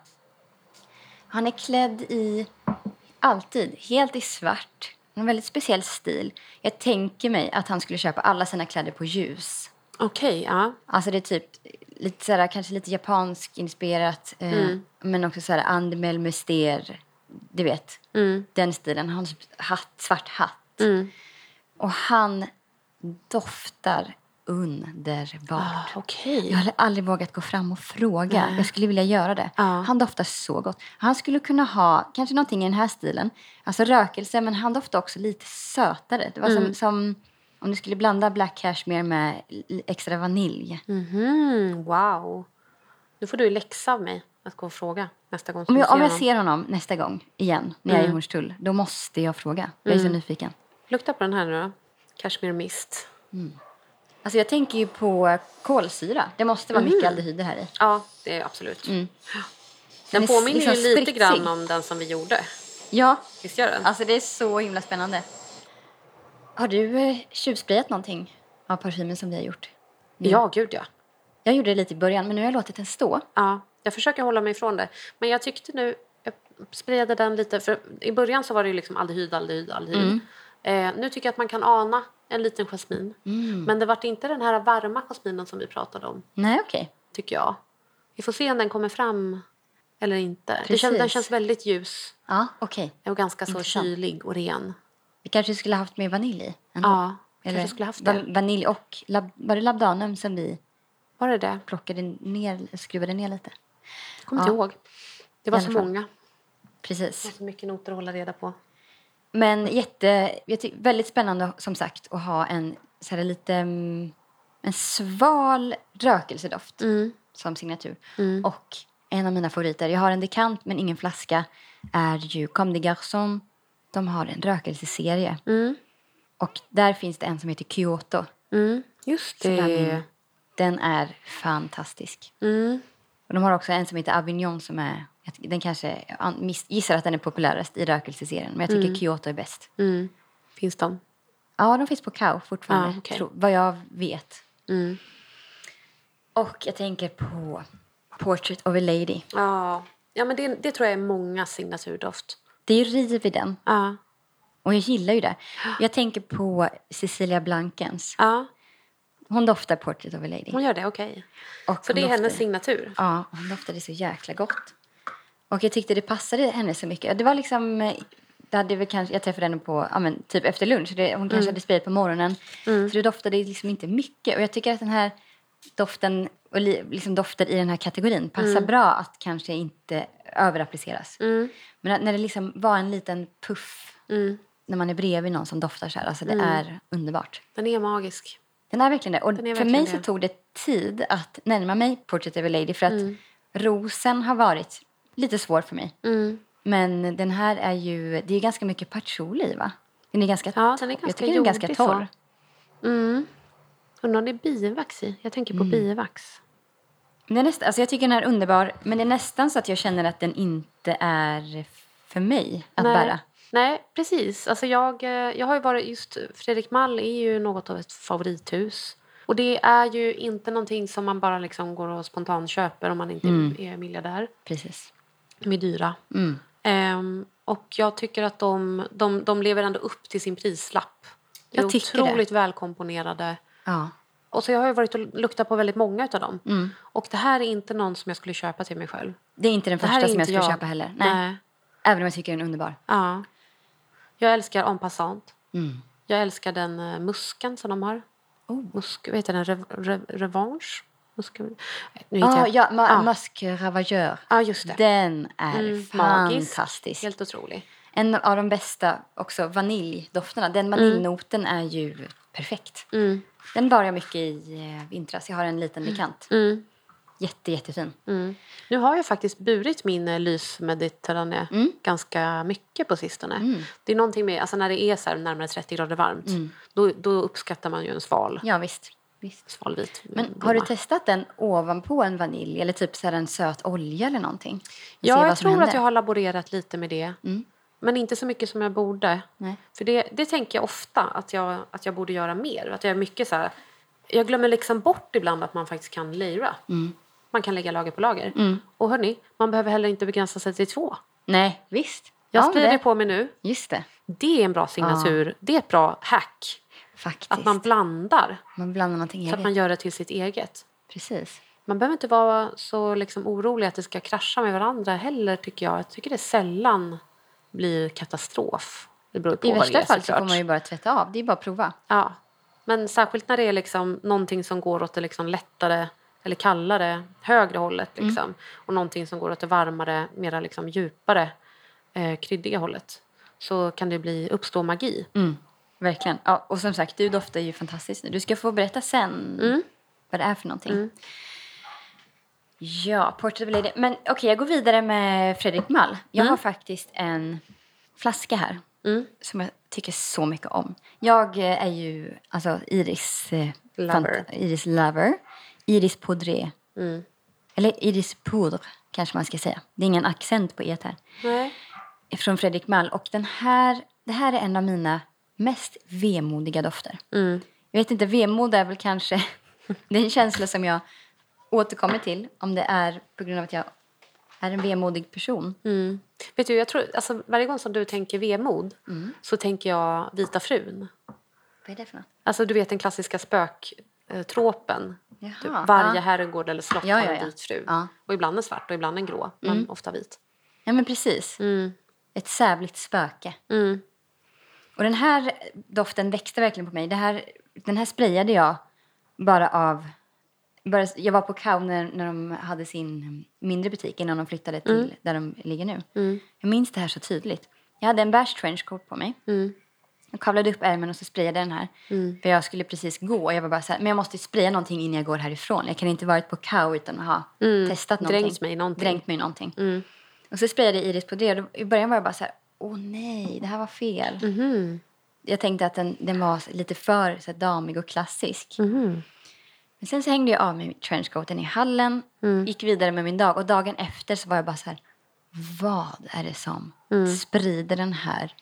Han är klädd i, alltid, helt i svart. En väldigt speciell stil. Jag tänker mig att han skulle köpa alla sina kläder på ljus. Okej, ja. Alltså det är typ lite sådär, kanske lite japansk inspirerat. Eh, Men också sådär Andemel Muster. Du vet, den stilen. Han har typ hatt, svart hatt. Och han doftar underbart. Ah, Okej. Jag har aldrig vågat gå fram och fråga. Jag skulle vilja göra det. Ja. Han doftar så gott. Han skulle kunna ha kanske någonting i den här stilen. Alltså rökelse, men han doftar också lite sötare. Det var Mm. som, som om du skulle blanda black cashmere med extra vanilj. Mhm, wow. Nu får du läxa av mig att gå och fråga nästa gång Om jag, om jag honom. ser honom nästa gång igen, när jag är i Mm. Hornstull, då måste jag fråga. Jag är så nyfiken. Lukta på den här nu då. Cashmere Mist. Alltså jag tänker ju på kolsyra. Det måste vara Mm. mycket aldehyder här i. Ja, det är absolut. Den Den är påminner liksom ju lite spritsig. grann om den som vi gjorde. Ja, Visst gör den? Alltså det är så himla spännande. Har du eh, tjuvsprayat någonting av parfymen som vi har gjort? Ja, gud ja. Jag gjorde det lite i början men nu har jag låtit den stå. Ja, jag försöker hålla mig ifrån det. Men jag tyckte nu, jag sprayade den lite, för i början så var det ju liksom aldehyd, aldehyd, aldehyd. Mm. Eh, nu tycker jag att man kan ana en liten jasmin. Mm. Men det vart inte den här varma jasminen som vi pratade om, Nej, okej. tycker jag. Vi får se om den kommer fram eller inte. Det Precis. känns, den känns väldigt ljus Ja, okej. och ganska så Intressant. kylig och ren. Vi kanske skulle haft mer vanilj i. ändå. Ja, Eller kanske skulle haft det. va- vanilj och lab, var det labdanum som vi Var det det? plockade ner, skruvade ner lite? Jag kommer Ja. inte ihåg. Det var så många. Precis. Det var så mycket noter att hålla reda på. Men jätte, väldigt spännande som sagt att ha en så här lite mm, en sval rökelsedoft Mm. som signatur. Och en av mina favoriter, jag har en dekant men ingen flaska, är ju Comme des Garçons. De har en rökelseserie. Mm. Och där finns det en som heter Kyoto. Mm. Just det. min- Den är fantastisk. Mm. Och de har också en som heter Avignon som är, den kanske, jag gissar att den är populärast i rökelseserien. Men jag tycker Kyoto är bäst. Mm. Finns de? Ja, de finns på Kao fortfarande, Ja, okej. tro, vad jag vet. Mm. Och jag tänker på Portrait of a Lady. Ja, ja men det, det tror jag är många signaturdoft. Det är ju riv i den. Ja. Och jag gillar ju det. Jag tänker på Cecilia Blankens. ja, Hon doftar Portrait of a Lady. hon gör det. Okej. Och Så det är doftar- hennes signatur? Ja, hon doftade så jäkla gott. Och jag tyckte det passade henne så mycket. Det var liksom... eh, Det hade väl kanske, jag träffade henne på, ja, men, typ efter lunch. Det, hon kanske hade sprayat på morgonen. Så det doftade liksom inte mycket. Och jag tycker att den här doften, och li, liksom dofter i den här kategorin passar bra att kanske inte överappliceras. Mm. Men när det liksom var en liten puff Mm. när man är bredvid någon som doftar så här. Alltså det är underbart. Den är magisk. Den är verkligen det. Och är för verkligen mig så det. tog det tid att närma mig Portrait of a Lady för att Mm. rosen har varit lite svår för mig. Mm. Men den här är ju, det är ganska mycket patchouli va? Den är ganska Ja, den är ganska Jag tycker den är ganska torr. så. Mm. Undrar om det är bivax i? Jag tänker på bivax. Den är nästan, alltså jag tycker den är underbar men det är nästan så att jag känner att den inte är för mig att Nej. bära. Nej, precis. Alltså jag, eh, jag har ju varit just Fredrik Mall är ju något av ett favorithus. Och det är ju inte någonting som man bara liksom går och spontant köper om man inte är miljardär. Precis. De är dyra. Mm. Ehm, och jag tycker att de, de, de lever ändå upp till sin prislapp. De är Jag tycker det. otroligt välkomponerade. Ja. Och så jag har ju varit och luktat på väldigt många av dem. Mm. Och det här är inte någon som jag skulle köpa till mig själv. Det är inte den första som jag skulle köpa heller. Nej. Nej. Även om jag tycker den är underbar. Ja. Jag älskar En passant. Mm. Jag älskar den uh, musken som de har. Oh. Musk, vad heter den? Rev, rev, revanche? Musk, nu Ah, ja, ma- Ja. Musk Ravageur. Ja, just det. Den är Mm, magisk. fantastisk. Helt otrolig. En av de bästa också vaniljdofterna. Den vaniljnoten är ju perfekt. Mm. Den bar jag mycket i eh, vintras. Jag har en liten bekant. Mm. Jätte, jättefin. Mm. Nu har jag faktiskt burit min eh, lysmediterrane Mm. ganska mycket på sistone. Det är någonting med, alltså när det är så närmare 30 grader varmt, då, då uppskattar man ju en sval, Ja, visst. Visst. svalvit Men har du testat den ovanpå en vanilj eller typ så en söt olja eller någonting? Ja, jag tror händer? att jag har laborerat lite med det. Mm. Men inte så mycket som jag borde. Nej. För det, det tänker jag ofta att jag, att jag borde göra mer. Att jag är mycket så här, jag glömmer liksom bort ibland att man faktiskt kan layera. Mm. Man kan lägga lager på lager. Och hörni, man behöver heller inte begränsa sig till två. Nej, visst. Jag ja, sprider det, på mig nu. Just det, Det är en bra signatur. Det är ett bra hack. Faktiskt. Att man blandar man blandar någonting så att man gör det till sitt eget. Precis. Man behöver inte vara så liksom orolig att det ska krascha med varandra heller tycker jag. Jag tycker det sällan blir katastrof. Det beror på I värsta fall så får man ju bara tvätta av. Det är bara att prova. Ja, men särskilt när det är liksom någonting som går åt det liksom lättare eller kallare, högre hållet. Liksom. Och någonting som går åt det varmare, mera liksom djupare, eh, kryddiga hållet. Så kan det bli, uppstå magi. Mm, verkligen. Ja, och som sagt, du doftar ju fantastiskt nu. Du ska få berätta sen Mm. vad det är för någonting. Ja, Portrait of a Lady. Men okej, jag går vidare med Fredrik Mall. Jag har faktiskt en flaska här Mm. som jag tycker så mycket om. Jag eh, är ju alltså Iris... Eh, Lover. Iris lover. Iris poudré. Mm. Eller Iris poudre kanske man ska säga. Det är ingen accent på et här. Nej. Från Fredrik Mall. Och den här, det här är en av mina mest vemodiga dofter. Mm. Jag vet inte, vemod är väl kanske... Det är en känsla som jag återkommer till. Om det är på grund av att jag är en vemodig person. Mm. Vet du, jag tror, alltså, varje gång som du tänker vemod Mm. så tänker jag Vita frun. Vad är det för något? Alltså du vet den klassiska spöktropen. Jaha, varje ja. herrgård eller slott Ja, har en ja. vit fru. Ja. Och ibland en svart och ibland en grå, men ofta vit. Ja, men precis. Mm. Ett sävligt spöke. Mm. Och den här doften växte verkligen på mig. Det här, den här sprayade jag bara av... Bara, jag var på Kao när, när de hade sin mindre butik innan de flyttade till där de ligger nu. Jag minns det här så tydligt. Jag hade en beige trenchcoat på mig. Mm. Jag kavlade upp ärmen och så sprayade den här. För jag skulle precis gå och jag var bara så här, men jag måste spraya någonting innan jag går härifrån. Jag kan inte varit på Kao utan att ha testat någonting. Mm. Dränkt mig i någonting. Dränkt mig i någonting. Mm. Och så sprayade Iris på det och i början var jag bara så här, åh nej, det här var fel. Mhm. Jag tänkte att den, den var lite för så här, damig och klassisk. Mhm. Men sen så hängde jag av mig trenchcoaten i hallen, Mm. gick vidare med min dag och dagen efter så var jag bara så här, vad är det som Mm. sprider den här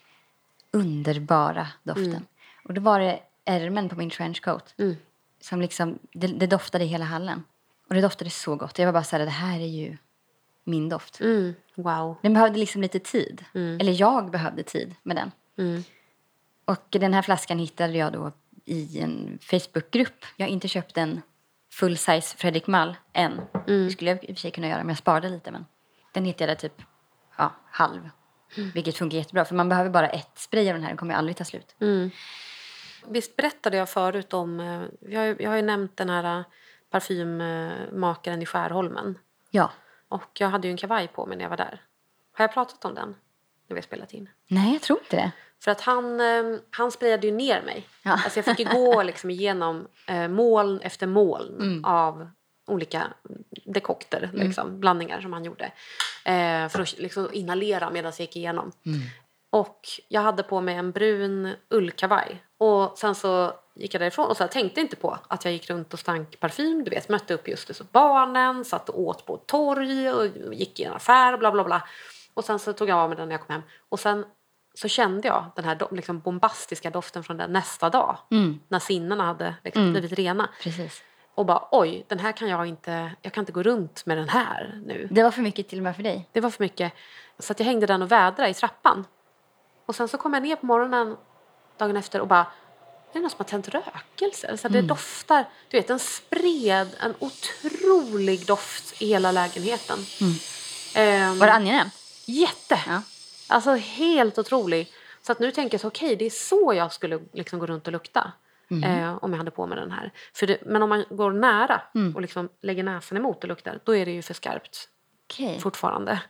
underbara doften? Och då var det ärmen på min trenchcoat Mm. som liksom, det, det doftade i hela hallen. Och det doftade så gott. Jag var bara så här, det här är ju min doft. Mm. Wow. Den behövde liksom lite tid. Eller jag behövde tid med den. Mm. Och den här flaskan hittade jag då i en Facebookgrupp. Jag har inte köpt en full size Fredrik Mall än. Det skulle jag i och för sig kunna göra om jag sparade lite. Men den hittade jag typ ja, halv. Vilket funkar jättebra. För man behöver bara ett spray av den här. Den kommer aldrig ta slut. Mm. Visst berättade jag förut om... eh, Jag har, ju- jag har ju nämnt den här eh, parfymmakaren i Skärholmen. Ja. Och jag hade ju en kavaj på mig när jag var där. Har jag pratat om den när vi spelat in? Nej, jag tror inte det. För att han, eh, han sprayade ju ner mig. Ja. Alltså jag fick ju gå liksom igenom eh, moln efter moln Mm. av olika dekokter, liksom, blandningar som han gjorde. Eh, för att liksom inhalera medan jag gick igenom. Mm. Och jag hade på mig en brun ullkavaj. Och sen så gick jag därifrån och så här, tänkte inte på att jag gick runt och stank parfym. Du vet, mötte upp just det, så barnen, satt och åt på ett torg och gick i en affär, bla bla bla. Och sen så tog jag av mig den när jag kom hem. Och sen så kände jag den här liksom bombastiska doften från den nästa dag. Mm. När sinnena hade liksom blivit rena. Precis. Och bara oj, den här kan jag inte, jag kan inte gå runt med den här nu. Det var för mycket till och med för dig. Det var för mycket. Så jag hängde den och vädrade i trappan. Och sen så kom jag ner på morgonen dagen efter och bara det är någon som har tänt rökelse. Så det doftar, du vet den spred en otrolig doft i hela lägenheten. Ehm, Var det angenämt? Jätte! Ja. Alltså helt otrolig. Så att nu tänker jag så okej, det är så jag skulle liksom gå runt och lukta. Eh, om jag hade på mig den här. Det, men om man går nära och liksom lägger näsan emot och luktar, då är det ju för skarpt Okej. fortfarande.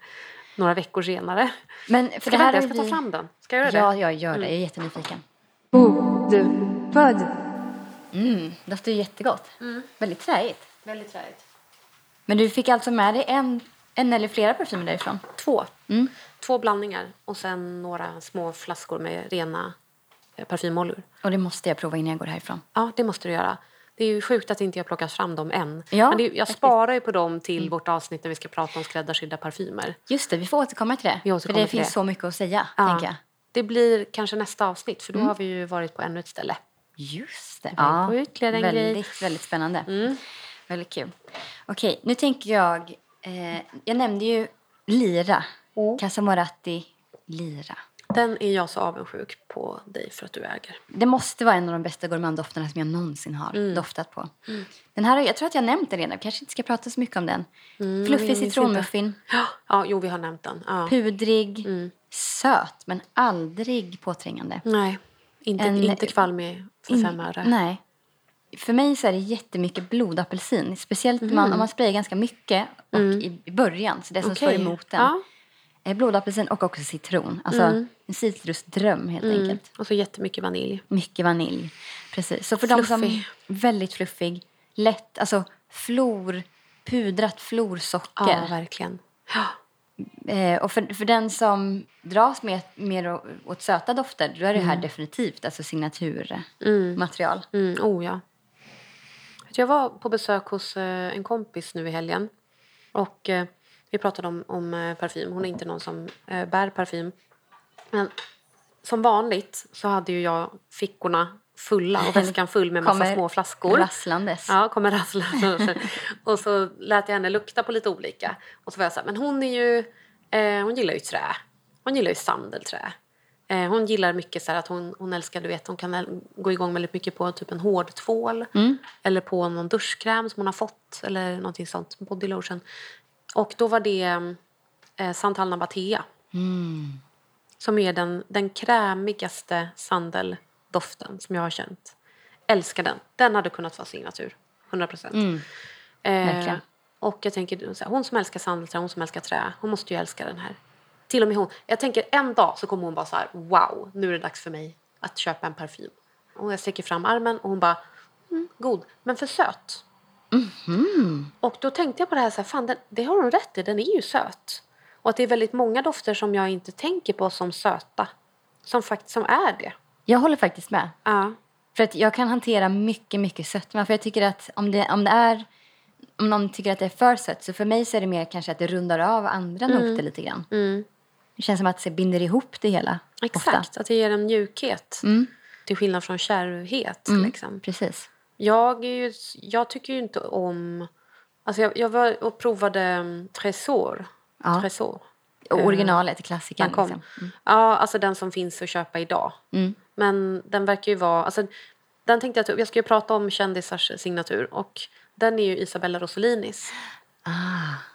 Några veckor senare. Men för Ska det här jag har ska ta fram den. Ska jag göra Ja, det? jag gör det. Jag är jättenyfiken. Podd. Mm, det doftar ju jättegott. Väldigt träigt. Väldigt träigt. Men du fick alltså med dig en, en eller flera parfymer därifrån? Två. Mm. Två blandningar och sen några små flaskor med rena eh, parfymoljor. Och det måste jag prova innan jag går härifrån. Ja, det måste du göra. Det är ju sjukt att inte jag plockat fram dem än. Ja, Men det, jag faktiskt. sparar ju på dem till vårt avsnitt när vi ska prata om skräddarsydda parfymer. Just det, vi får återkomma till det. Vi för återkommer det till finns det. så mycket att säga, Ja. tänker jag. Det blir kanske nästa avsnitt för då Mm. har vi ju varit på ännu ett ställe. Just det. var på ytterligare en väldigt, grej. väldigt spännande. Väldigt kul. Okej, nu tänker jag... Eh, jag nämnde ju lira. Casamoratti lira. Den är jag så avundsjuk på dig för att du äger. Det måste vara en av de bästa gourmanddofterna som jag någonsin har Mm. doftat på. Den här, jag tror att jag har nämnt den redan. kanske inte ska prata så mycket om den. Mm, Fluffig citronmuffin. Ja, ja, jo vi har nämnt den. Ja. Pudrig. Mm. Söt, men aldrig påträngande. Nej, inte, En- inte kvalmig för In- fem öre. Nej. För mig så är det jättemycket blodapelsin. Speciellt Mhm. man, om man sprayar ganska mycket och i, i början. Så det som står Mm. Okej. emot den. Ja. Eh, Blodapelsin och också citron. Alltså Mm. en citrusdröm helt enkelt. Och så jättemycket vanilj. Mycket vanilj. Precis. Så för de som... Fluffig. Väldigt fluffig. Lätt. Alltså flor. Pudrat florsocker. Ja, verkligen. Ja. Eh, och för, för den som dras mer, mer åt söta dofter då är det här Mm. definitivt alltså signaturmaterial. Mm, oh ja. Jag var på besök hos eh, en kompis nu i helgen. Och eh, vi pratade om, om eh, parfym. Hon är inte någon som eh, bär parfym. Men som vanligt så hade ju jag fickorna fulla och väskan full med massa Kommer små flaskor. Rasslandes. Ja, kommer rassla. och så lät jag henne lukta på lite olika. Och så var jag så här, men hon är ju, eh, hon gillar ju trä. Hon gillar ju sandelträ. Eh, hon gillar mycket så här att hon, hon älskar, du vet, hon kan gå igång väldigt mycket på typ en hårdtvål eller på någon duschkräm som hon har fått eller någonting sånt, body lotion. Och då var det eh, Santal Nabatea som är den, den krämigaste sandeldoften som jag har känt. Älskar den. Den hade kunnat vara signatur. 100 procent. Eh, Verkligen. och jag tänker, så här, hon som älskar sandelträ, hon som älskar trä, hon måste ju älska den här. Till och med hon. Jag tänker en dag så kommer hon bara så här, wow, nu är det dags för mig att köpa en parfym. Och jag sträcker fram armen och hon bara, mm, god, men för söt. Och då tänkte jag på det här, så här fan, den, det har hon rätt i, den är ju söt. Och att det är väldigt många dofter som jag inte tänker på som söta. Som faktiskt som är det. Jag håller faktiskt med. Ja. För att jag kan hantera mycket, mycket sötma. För jag tycker att om det, om det är... Om någon tycker att det är för sött så för mig så är det mer kanske att det rundar av andra noter lite grann. Det känns som att det binder ihop det hela. Exakt, Ofta. att det ger en mjukhet. Till skillnad från kärvhet. Liksom. Precis. Jag, ju, jag tycker ju inte om... Alltså jag, jag var och provade um, Tresor. Ja. Tresor. Och originalet, klassikern. Liksom. Ja, alltså den som finns att köpa idag. Men den verkar ju vara... Alltså, den tänkte jag, jag ska ju prata om kändisars signatur. Och den är ju Isabella Rosselinis. Ah,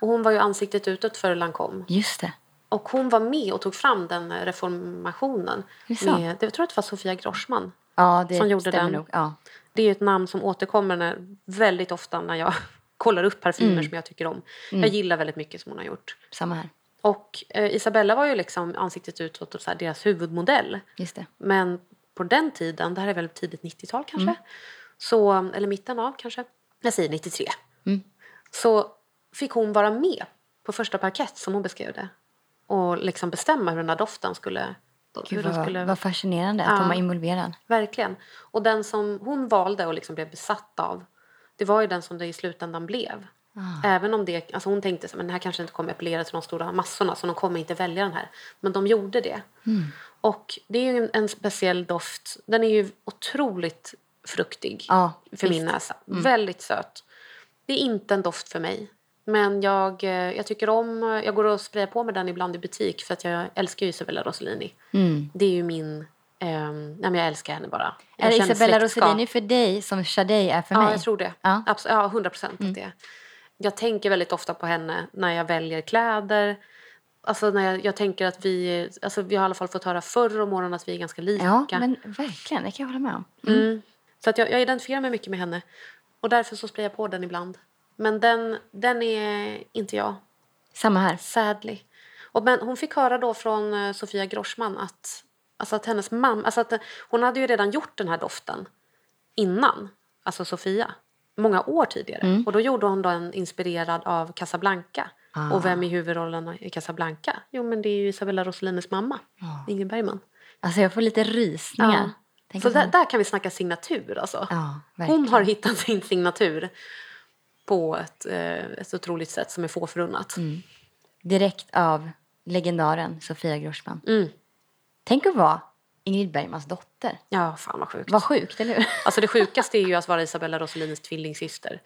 Och hon var ju ansiktet utåt för Lancome. just det. Och hon var med och tog fram den eh, reformationen. det? Med, jag tror att det var Sofia Grossman. Ja, det Som gjorde den. nog. Ja. Det är ju ett namn som återkommer när, väldigt ofta när jag kollar upp parfymer Mm. som jag tycker om. Jag gillar väldigt mycket som hon har gjort. Samma här. Och eh, Isabella var ju liksom ansiktet utåt och så här, deras huvudmodell. Just det. Men på den tiden, det här är väl tidigt 90-tal kanske, Mm. så, eller mitten av kanske, jag säger 93. Mm. Så fick hon vara med på första parkett som hon beskrev det. Och liksom bestämma hur den där doften skulle... Gud, vad, skulle vad fascinerande att Ja. de var involverad. Verkligen. Och den som hon valde och liksom blev besatt av, det var ju den som det i slutändan blev. Även om det, alltså hon tänkte att den här kanske inte kommer appellera till de stora massorna så de kommer inte välja den här. Men de gjorde det. Och det är en, en speciell doft. Den är ju otroligt fruktig Ja, för min visst. näsa. Väldigt söt. Det är inte en doft för mig. Men jag, eh, jag tycker om... Jag går och sprayar på med den ibland i butik för att jag älskar ju Isabella Rossellini. Det är ju min... ehm, nej men jag älskar henne bara. Jag Är det Isabella släktskap. Rossellini för dig som Sade är för Ja, mig? jag tror det. Ja. Abs- ja, 100 procent att det är. Jag tänker väldigt ofta på henne när jag väljer kläder. Alltså när jag, jag tänker att vi... Alltså vi har i alla fall fått höra förr om åren att vi är ganska lika. Ja, men verkligen. Det kan jag hålla med om. Mm. Så att jag, jag identifierar mig mycket med henne. Och därför så sprayar jag på den ibland. Men den, den är inte jag. Samma här. Sadly. Och men hon fick höra då från eh, Sofia Grossman att, alltså att hennes mamma... Alltså att, hon hade ju redan gjort den här doften innan, alltså Sofia. Många år tidigare. Och då gjorde hon den inspirerad av Casablanca. Och vem är huvudrollen i Casablanca? Jo, men det är ju Isabella Rossellinis mamma, Ingrid Bergman. Alltså jag får lite rysningar. Tänk Så där, där kan vi snacka signatur. Alltså. Ja, hon har hittat sin signatur på ett, eh, ett otroligt sätt som är få förunnat. Mm. Direkt av legendaren Sofia Grossman. Mm. Tänk att vara Ingrid Bergmans dotter. Ja, fan vad sjukt. Vad sjukt, eller hur? Alltså det sjukaste är ju att vara Isabella Rossellinis tvillingsyster.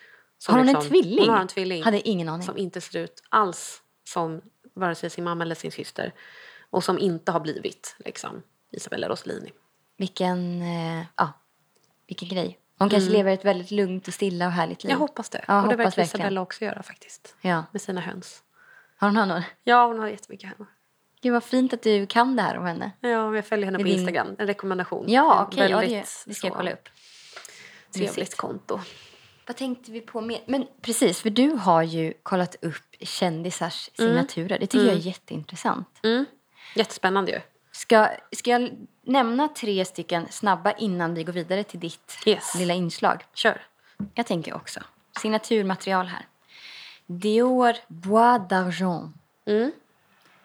Har hon en liksom- tvilling? Hon har en tvilling. Hade ingen aning. Som inte ser ut alls som vare sig sin mamma eller sin syster. Och som inte har blivit liksom, Isabella Rossellini. Vilken, eh, ja, vilken grej. Hon kanske lever ett väldigt lugnt och stilla och härligt liv. Mm. Jag hoppas det. Ja, och det verkar. Isabella också göra faktiskt. Ja. Med sina höns. Har hon någon? Ja, hon har jättemycket hönor. Gud vad fint att du kan det här om henne. Ja, jag följer henne på Med din- Instagram. En rekommendation. Ja, okej. ja, det, det ska jag kolla upp. Trevligt konto. Vad tänkte vi på mer? Men precis, för du har ju kollat upp kändisars signaturer. Det tycker jag är jätteintressant. Mm. Jättespännande ju. Ska, ska jag nämna tre stycken snabba innan vi går vidare till ditt Yes. lilla inslag? Kör. Jag tänker också. Signaturmaterial här. Dior Bois d'Argent. Mm.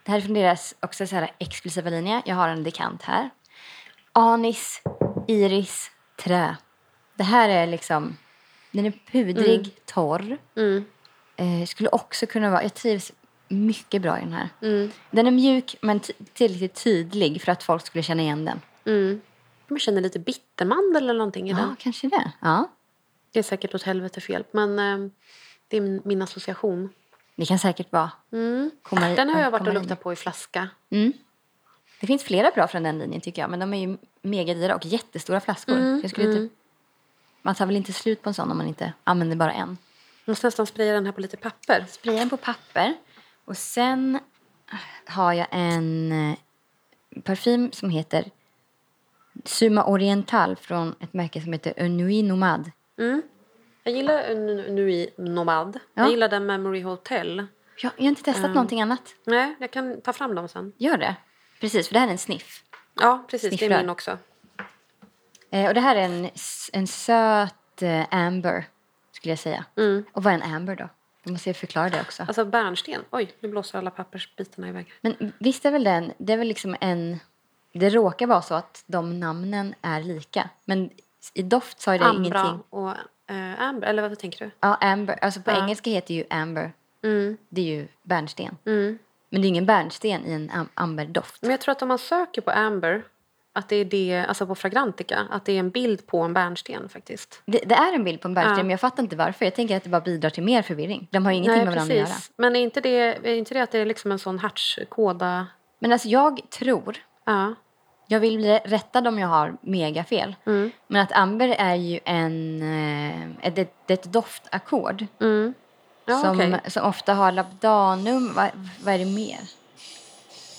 Det här är från deras också så här exklusiva linje. Jag har en dekant här. Anis, iris, trä. Det här är liksom... Den är pudrig, torr. Mm. Eh, skulle också kunna vara... Jag trivs mycket bra i den här. Mm. Den är mjuk men tillräckligt tydlig för att folk skulle känna igen den. Mm. Man känner lite bittermandel eller någonting i Ja, den. kanske det. Ja. Det är säkert åt helvete fel, men eh, det är min, min association. Det kan säkert vara. Mm. Komma i- Den har jag varit och luktat på i flaska. Mm. Det finns flera bra från den linjen tycker jag. Men de är ju megadyra och jättestora flaskor. Mm, jag skulle inte, man tar väl inte slut på en sån om man inte använder bara en. Jag måste nästan spraya den här på lite papper. Spraya den på papper. Och sen har jag en eh, parfym som heter Suma Oriental från ett märke som heter Unui Nomad. Jag gillar Nui Nomad. Ja. Jag gillar den Memory Hotel. Jag, jag har inte testat någonting annat. Nej, jag kan ta fram dem sen. Gör det. Precis, för det här är en sniff. Ja, precis. Det Sniffrar. är min också. Eh, och det här är en, en söt eh, amber, skulle jag säga. Och vad är en amber då? Då måste jag förklara det också. Alltså bärnsten. Oj, nu blåser alla pappersbitarna iväg. Men visst är väl den, det är väl liksom en... Det råkar vara så att de namnen är lika. Men i doft så har det Ambra ingenting. och eh, Amber. Eller vad tänker du? Ja, amber. Alltså på Ja. engelska heter ju amber. Det är ju bärnsten. Mm. Men det är ingen bärnsten i en am- amberdoft. Men jag tror att om man söker på Amber, att det är det, alltså på Fragrantica, att det är en bild på en bärnsten faktiskt. Det, det är en bild på en bärnsten, Ja. men jag fattar inte varför. Jag tänker att det bara bidrar till mer förvirring. De har ju ingenting med varandra att göra. Men är inte, det, är inte det att det är liksom en sån hertzkoda? Men alltså jag tror, Ja. Jag vill bli rättad om jag har megafel, Mm. men att amber är ju en, eh, ett, ett, ett doftackord Mm. Ja, som, okej. som ofta har labdanum. Vad, vad är det mer?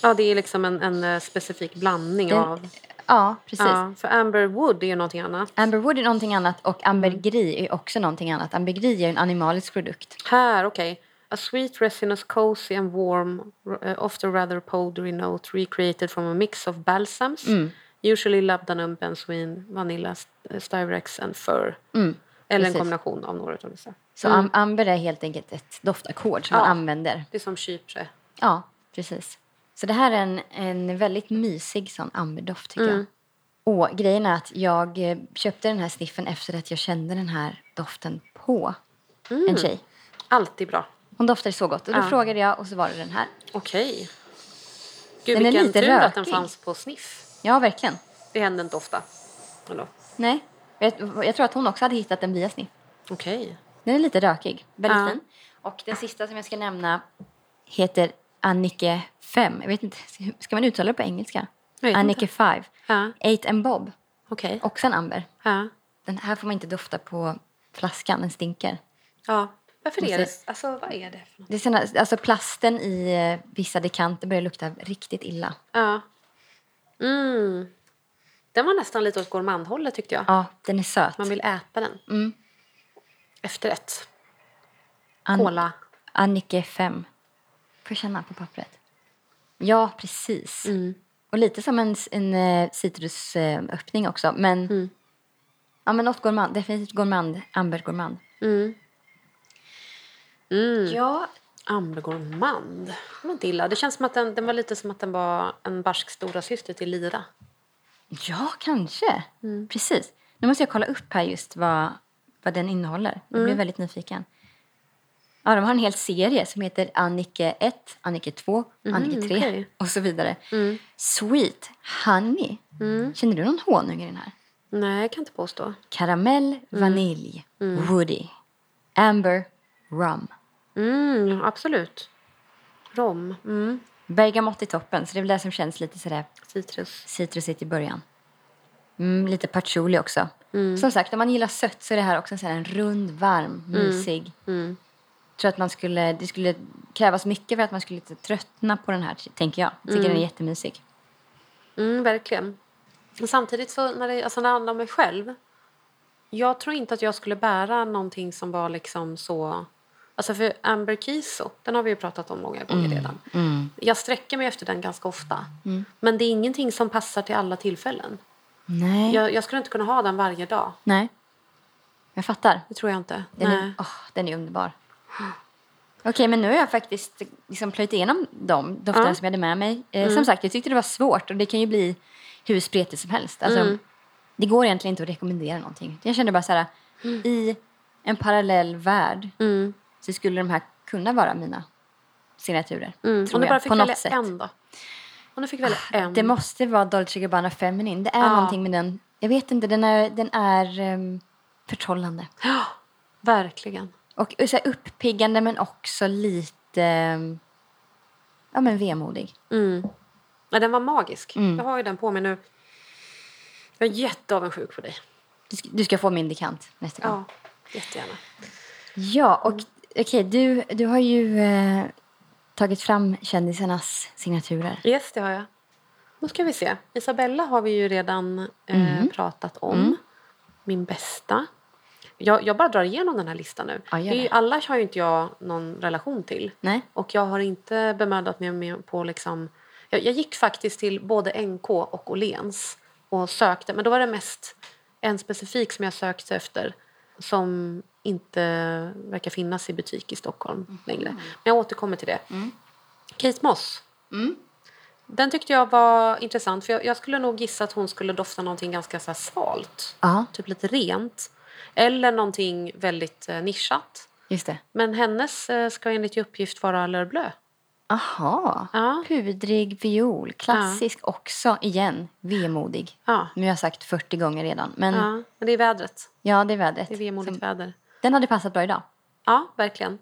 ja, det är liksom en, en eh, specifik blandning Den- av... Ja, precis. Ja, för Amber Wood är ju någonting annat. Amberwood är någonting annat och Mm. ambergris är också någonting annat. Ambergris är en animalisk produkt. Här, okej. A sweet, resinous, cozy and warm, uh, often rather powdery note recreated from a mix of balsams. Mm. Usually labdanum, benzoin, vanilla, st- styrex and fir. Eller en Mm. precis. kombination av några av dessa. Så am- amber är helt enkelt ett doftackord som Ja. man använder. Det är som Chypre. Ja, precis. Så det här är en, en väldigt mysig sån amberdoft tycker Mm. jag. Och grejen är att jag eh, köpte den här sniffen efter att jag kände den här doften på Mm. en tjej. Alltid bra. Hon doftade så gott och då Ja. frågade jag och så var det den här. Okej. Gud, Den är vilken lite tur att den rökig. fanns på sniff. Ja, verkligen. Det händer inte ofta. Eller? Nej, jag, jag tror att hon också hade hittat den via sniff. Okej. Den är lite rökig, väldigt Ja. fin. Och den sista som jag ska nämna heter Annike 5. Jag vet inte, ska man uttala det på engelska? Annike inte. 5. Ja. Eight and Bob. Okej. Också en amber. Ja. Den här får man inte dofta på flaskan, den stinker. ja. Varför är det? Alltså, vad är det för något? Det är såna, alltså plasten i eh, vissa dekanter börjar lukta riktigt illa. Ja. Mm. Den var nästan lite åt gourmandhållet tyckte jag. Ja, den är söt. Man vill äta den. Mm. Efterrätt. An- Cola. Annike 5. Får känna på pappret? Ja, precis. Mm. Och lite som en, en eh, citrusöppning också. Men, Mm. ja, men något gourmand. Definitivt gourmand. Amber gourmand. Mm. Mm. Ja, Amber gourmand. Det var inte illa. Det känns som att den, den var lite som att den var en barsk stora syster till Lira. ja kanske. Mm. Precis. Nu måste jag kolla upp här just vad, vad den innehåller. Jag Mm. blev väldigt nyfiken. Ja, de har en hel serie som heter Annike 1, Annike 2, Annike 3 Mhm, okej. och så vidare. Mm. Sweet Honey. Känner du någon honung i den här? Nej, jag kan inte påstå. Karamell, vanilj, woody, amber, rum. Mm, absolut. Rom. Mm. Bergamott i toppen, så det är väl det som känns lite sådär Citrus. citrusigt i början. Mm, lite patchouli också. Som sagt, om man gillar sött så är det här också en, rund, varm, mysig. Mm. tror att man skulle, det skulle krävas mycket för att man skulle lite tröttna på den här, tänker jag. Jag tycker den är jättemysig. Mm, verkligen. Men samtidigt så när det, alltså när det handlar om mig själv. Jag tror inte att jag skulle bära någonting som var liksom så... Alltså för Amber Kiso, den har vi ju pratat om många gånger redan. Jag sträcker mig efter den ganska ofta. Men det är ingenting som passar till alla tillfällen. Nej. Jag, jag skulle inte kunna ha den varje dag. Nej. Jag fattar. Det tror jag inte. Den Nej. är, åh, den är underbar. Okej, men nu har jag faktiskt liksom plöjt igenom de dofterna Ja. som jag hade med mig. Eh, Som sagt, jag tyckte det var svårt och det kan ju bli hur spretigt som helst. Alltså, Det går egentligen inte att rekommendera någonting. Jag kände bara så här, i en parallell värld Mm. Så skulle de här kunna vara mina signaturer. Mm. Tror Om du jag, bara fick på något välja en då? Om du fick välja en. Det måste vara Dolce Gabbana Feminine. Det är Ja. någonting med den. Jag vet inte, den är, den är um, förtrollande. Ja, verkligen. Och så här uppiggande men också lite um, ja, men vemodig. Mm. Ja, den var magisk. Mm. Jag har ju den på mig nu. Jag är jätteavundsjuk på dig. Du ska, du ska få min dekant nästa gång. Ja, jättegärna. Ja, och okej, du, du har ju eh, tagit fram kändisarnas signaturer. Yes, det har jag. Nu ska vi se. Isabella har vi ju redan eh, pratat om. Min bästa. Jag, jag bara drar igenom den här listan nu. Ja, Det alla har ju inte jag någon relation till. Nej? Och jag har inte bemödat mig med på liksom... Jag, jag gick faktiskt till både NK och Åhléns och sökte. Men då var det mest en specifik som jag sökte efter som inte verkar finnas i butik i Stockholm längre. Men jag återkommer till det. Kate Moss. Den tyckte jag var intressant. För jag, jag skulle nog gissa att hon skulle dofta någonting ganska så svalt. Ja, Typ lite rent. Eller någonting väldigt eh, nischat. just det. Men hennes eh, ska enligt uppgift vara Bleu. Aha. Ja. Pudrig viol. Klassisk också, igen. Vemodig. Ja. Nu har jag sagt 40 gånger redan. Men ja, Ja, men det är vädret. det är vädret. Det är vemodigt Som- väder. Den hade passat bra idag. Ja, verkligen.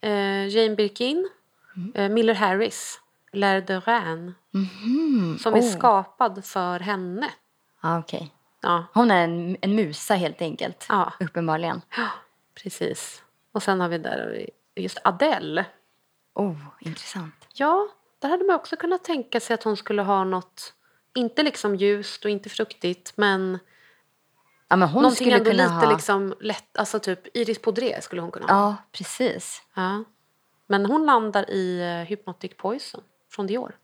Eh, Jane Birkin, eh, Miller Harris, L'air de Rennes. Som är Oh. skapad för henne. Ja, okej. Ja, Hon är en, en musa helt enkelt. Ja. Uppenbarligen. precis. Och sen har vi där just Adele. Oh, intressant. Ja, där hade man också kunnat tänka sig att hon skulle ha något, inte liksom ljust och inte fruktigt, men Ja, men hon någonting skulle ändå kunna lite ha... liksom lätt, alltså typ Iris Baudré skulle hon kunna ha. Ja, precis. Ja. Men hon landar i uh, Hypnotic Poison från Dior.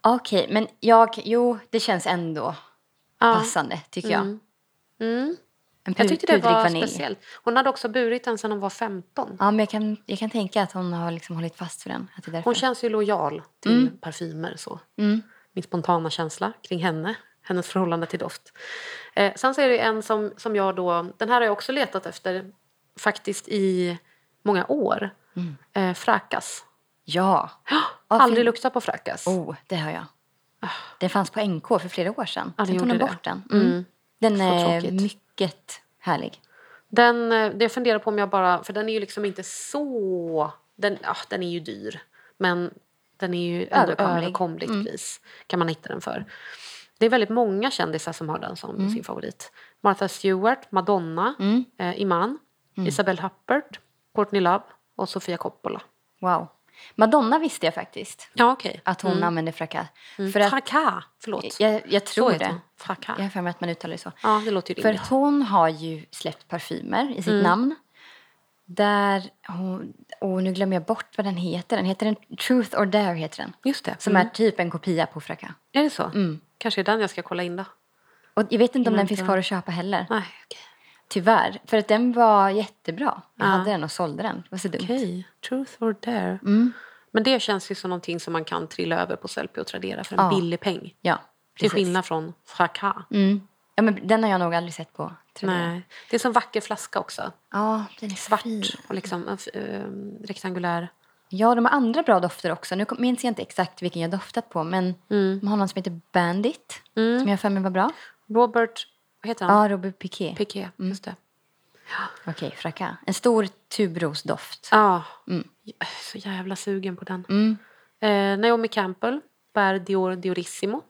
Okej, men jag... Jo, det känns ändå Ja. passande, tycker jag. Mm. En Jag tyckte det var vanilj. speciellt. Hon hade också burit den sedan hon var 15. Ja, men jag kan, jag kan tänka att hon har liksom hållit fast vid den. Att det är därför. Hon känns ju lojal till parfymer. Så. Mm. Min spontana känsla kring henne. Hennes förhållande till doft. Eh, sen så är det en som, som jag då... Den här har jag också letat efter faktiskt i många år. Mm. Eh, Fracas. Ja. Aldrig fin- luktat på Fracas. Oh, det har jag. Den fanns på NK för flera år sedan. Ja, Sen tog de det. bort den. Mm. Den Så är tråkigt. mycket härlig. Den, eh, det jag funderar på om jag bara... För den är ju liksom inte så... Den, ja, den är ju dyr. Men den är ju ändå Överkomlig. överkomligt pris. Kan man hitta den för. Det är väldigt många kändisar som har den som sin favorit. Martha Stewart, Madonna, eh, Iman, Isabelle Huppert, Courtney Love och Sofia Coppola. Wow. Madonna visste jag faktiskt Ja, okej. att hon använde fracas. För att, Fracas. Förlåt. jag, jag tror det. Fracas. Jag har för mig att man uttalar det så. Ja, det låter ju För rimligt. hon har ju släppt parfymer i sitt namn. Där hon, och nu glömmer jag bort vad den heter. Den heter en Truth or Dare heter den. Just det. Som är typ en kopia på fracas. Är det så? Kanske är den jag ska kolla in då. Och jag vet inte om den finns kvar att köpa heller. Nej, okej. Tyvärr. För att den var jättebra. Jag Ja. hade den och sålde den. Det var så dumt. Okej, truth or dare. Mm. Men det känns ju som någonting som man kan trilla över på Sellpy och Tradera för en Ja. billig peng. Ja, Till precis. skillnad från Fracas. Mm. Ja, men den har jag nog aldrig sett på. Tradera. Nej. Det är som vacker flaska också. Ja, den är Svart fin. och liksom en f- eh, rektangulär. Ja, de har andra bra dofter också. Nu minns jag inte exakt vilken jag doftat på. Men Mm. de har någon som heter Bandit. Som jag för mig var bra. Robert, vad heter han? Ja, Robert Piqué. Piqué, just det. Okej, fracas. En stor tubrosdoft. Ja, jag är så jävla sugen på den. Mm. Eh, Naomi Campbell bär Dior Diorissimo.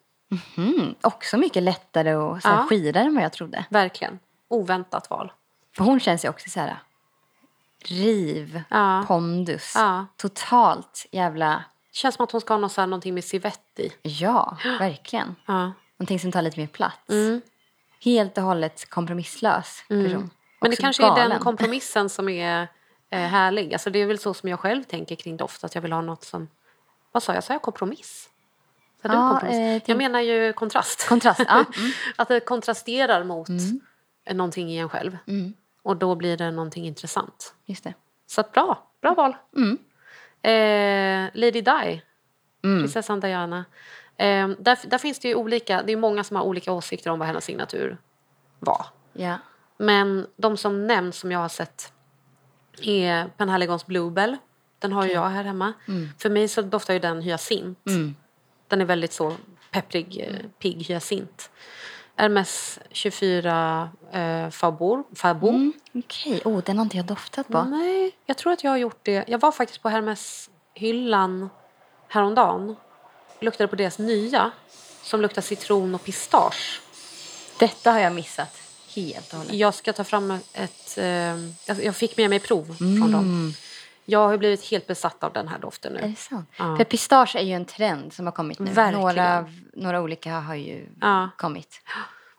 Mm. Också mycket lättare och så här Ja. skidare än vad jag trodde. Verkligen. Oväntat val. För hon känns ju också så här riv, Ja. pondus. Ja. Totalt jävla... Känns som att hon ska ha något, så här, någonting med civett i. Ja, verkligen. Ja. Någonting som tar lite mer plats. Mm. Helt och hållet kompromisslös person. Men det kanske är den galen. kompromissen som är eh, härlig. Alltså det är väl så som jag själv tänker kring doft. Att jag vill ha något som... Vad sa jag? Sa jag kompromiss? Sa du Ja, kompromiss? eh, jag tänk- menar ju kontrast. Kontrast, ja. Mm. att det kontrasterar mot eh, någonting i en själv. Mm. Och då blir det någonting intressant. Just det. Så att bra. Bra val. Mm. Eh, Lady Di. Mm. Prinsessan Diana. Eh, där, där finns det ju olika... Det är många som har olika åsikter om vad hennes signatur var. Ja. Men de som nämns som jag har sett är Penhallagons Bluebell. Den har ju jag här hemma. För mig så doftar ju den hyacint. Mm. Den är väldigt så pepprig, eh, pigg hyacint. Hermes 24 eh, Fabor. Fabo. Mm. Okej, oh, den har inte jag doftat på. Nej, jag tror att jag har gjort det. Jag var faktiskt på Hermes hyllan häromdagen. luktade på deras nya som luktar citron och pistage. Detta har jag missat helt och hållet. Jag ska ta fram ett... Eh, jag- jag fick med mig prov från dem. Jag har blivit helt besatt av den här doften Är nu. det sant? Ja. För pistage är ju en trend som har kommit nu. Verkligen. Några, några olika har ju Ja. kommit.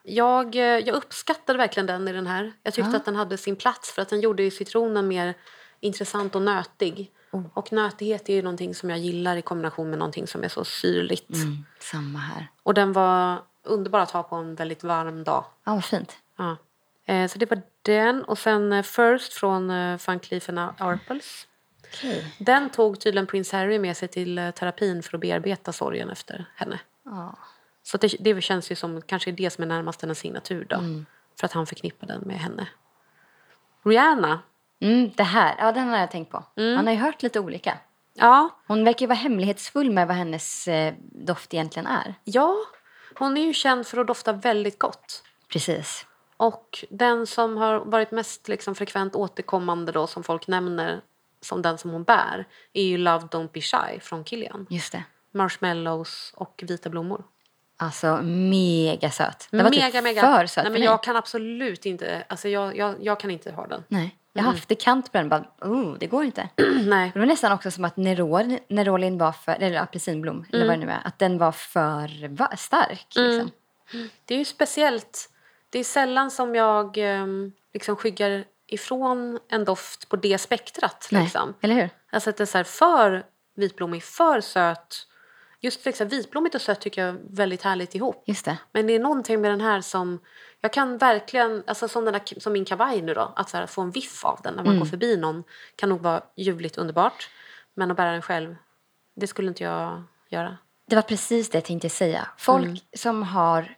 Jag, eh, jag uppskattade verkligen den i den här. Jag tyckte Ja. att den hade sin plats för att den gjorde citronen mer intressant och nötig. Oh. Och nötighet är ju någonting som jag gillar i kombination med någonting som är så syrligt. Mm, samma här. Och den var underbar att ha på en väldigt varm dag. Ja, vad fint. Ja. Eh, så det var den. Och sen eh, First från Van Cleef Arpels. Okej. Den tog tydligen Prins Harry med sig till eh, terapin för att bearbeta sorgen efter henne. Ja. Så det, det känns ju som kanske det som är närmast en signatur då. För att han förknippar den med henne. Rihanna. Mm, det här, ja den har jag tänkt på. Man har ju hört lite olika. Ja, Hon verkar ju vara hemlighetsfull med vad hennes eh, doft egentligen är. ja, hon är ju känd för att dofta väldigt gott. Precis. Och den som har varit mest liksom frekvent återkommande då som folk nämner som den som hon bär är ju Love Don't Be Shy från Kilian. Just det. Marshmallows och vita blommor. Alltså mega söt. Den var mega, typ mega. för söt Nej, för men mig. jag kan absolut inte, alltså jag, jag, jag kan inte ha den. Nej. Jag har haft det kant på den bara, oh, det går inte. Nej. Det var nästan också som att Nerol, Nerolin var för, eller apelsinblom, eller vad det nu är, att den var för va, stark. Liksom. Det är ju speciellt. Det är sällan som jag ehm, liksom skyggar ifrån en doft på det spektrat. Nej, Liksom. eller hur? Alltså att det är så här för vitblommig, för söt. Just liksom, vitblommigt och sött tycker jag är väldigt härligt ihop. Just det. Men det är någonting med den här som... Jag kan verkligen, alltså som, den här, som min kavaj nu då, att här, få en viff av den när man går förbi någon kan nog vara ljuvligt underbart. Men att bära den själv, det skulle inte jag göra. Det var precis det jag tänkte säga. Folk som har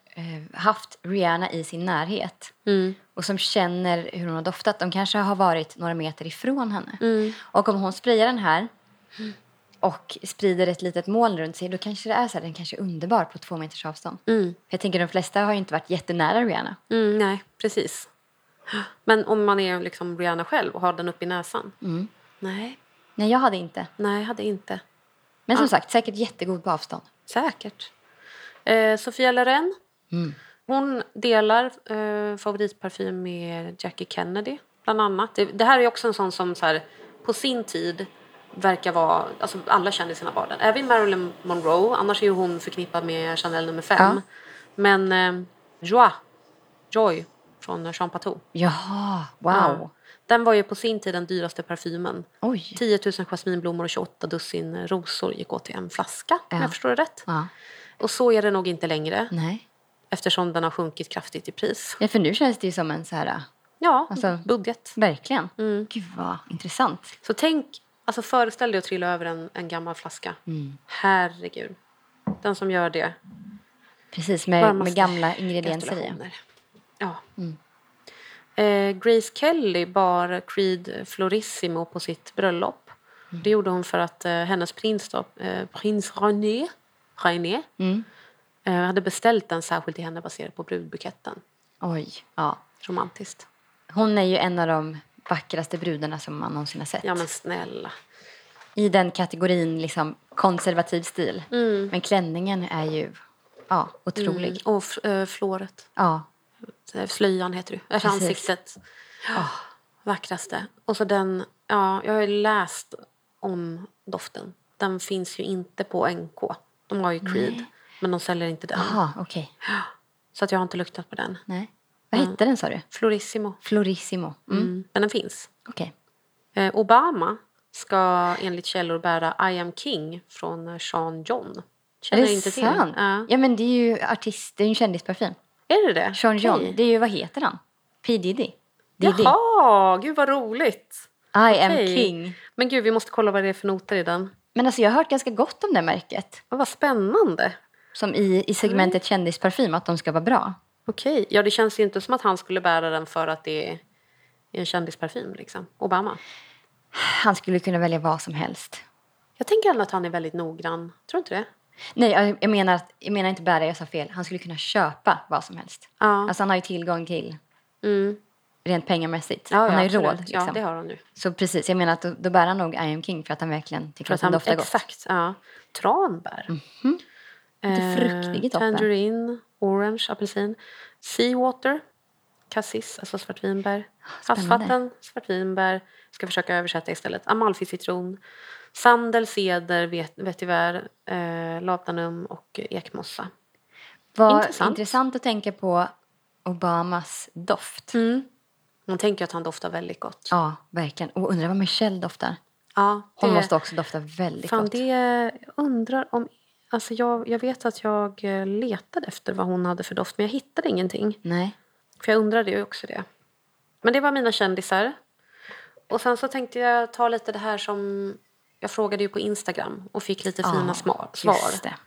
haft Rihanna i sin närhet och som känner hur hon har doftat, de kanske har varit några meter ifrån henne. Och om hon sprayar den här och sprider ett litet moln runt sig, då kanske det är så här, den kanske är underbar på två meters avstånd. För jag tänker de flesta har ju inte varit jättenära Rihanna. Mm, nej, precis. Men om man är liksom Rihanna själv och har den uppe i näsan? Nej, Nej, jag hade inte. nej, jag hade inte. Men som sagt, säkert jättegod på avstånd. Säkert. Eh, Sofia Loren. Hon delar eh, favoritparfym med Jackie Kennedy, bland annat. Det, det här är också en sån som så här, på sin tid verkar vara... Alltså alla kändisarna var den. Även Marilyn Monroe. Annars är ju hon förknippad med Chanel nummer fem. Ja. Men eh, Joie, Joy från Jean Patou. Jaha, wow. Ja. Den var ju på sin tid den dyraste parfymen. Oj. 10 000 jasminblommor och 28 dussin rosor gick åt till en flaska, om Ja. jag förstår det rätt. Ja. Och så är det nog inte längre, Nej. Eftersom den har sjunkit kraftigt i pris. Ja, för nu känns det ju som en så här... Ja, Alltså- budget. Verkligen. Mm. Gud vad intressant. Så tänk, alltså föreställ dig att trilla över en, en gammal flaska. Mm. Herregud. Den som gör det. Precis, med, med gamla ingredienser i. Ja. Eh, Grace Kelly bar Creed Florissimo på sitt bröllop. Mm. Det gjorde hon för att eh, hennes prins, då, eh, prins René, René Mm. Eh, hade beställt den särskilt till henne baserat på brudbuketten. Oj. Ja. Romantiskt. Hon är ju en av de vackraste brudarna som man någonsin har sett. Ja men snälla. I den kategorin liksom konservativ stil. Mm. Men klänningen är ju ja, otrolig. Mm. Och eh, flåret. Ja. Eh, Flöjan heter det. Alltså ansiktet. Vackraste. Och så den, ja, jag har ju läst om doften. Den finns ju inte på NK. De har ju Creed. Men de säljer inte den. Jaha, okej. Så att jag har inte luktat på den. Nej. Vad hette den sa du? Florissimo. Florissimo. Mm. Mm. Men den finns. Okej. Eh, Obama ska enligt källor bära I am king från eh, Sean John. Är Känner det inte till. sant? Ja. Ja, men det är ju artist, det är en kändisparfym. Är det det? Sean John. Det är ju, vad heter han? P Diddy. Diddy. Jaha, gud vad roligt. I am Okej. king. Men gud, vi måste kolla vad det är för noter i den. Men alltså jag har hört ganska gott om det märket. Vad spännande. Som i, i segmentet kändisparfym, att de ska vara bra. Okej. Ja, det känns ju inte som att han skulle bära den för att det är en kändisparfym. Liksom. Obama. Han skulle kunna välja vad som helst. Jag tänker ändå att han är väldigt noggrann. Tror du inte det? Nej, jag, menar, att, jag menar inte bära, jag sa fel. Han skulle kunna köpa vad som helst. Ja. Alltså han har ju tillgång till, Mm. rent pengamässigt. Ja, han ja, har ju absolut. råd. Liksom. Ja, det har han ju. Så precis, jag menar att då, då bär han nog I am king för att han verkligen tycker För att att han, doftar gott. exakt. Ja. Tranbär. Lite fruktig i toppen. Tangerine, orange, apelsin. Seawater, cassis, alltså svartvinbär. spännande. Havsvatten, svartvinbär. Ska försöka översätta istället. Amalfi-citron. Sandel, ceder, vet- vetiver, eh, laudanum och ekmossa. Vad Intressant. intressant. att tänka på Obamas doft. Man tänker att han doftar väldigt gott. Ja, verkligen. Och undrar vad Michelle doftar. Ja, Hon det- måste också dofta väldigt Fan, gott. det jag undrar om... Alltså jag, jag vet att jag eh, letade efter vad hon hade för doft, men jag hittade ingenting. Nej. För jag undrade ju också det. Men det var mina kändisar. Och sen så tänkte jag ta lite det här som... Jag frågade ju på Instagram och fick lite fina sma- svar.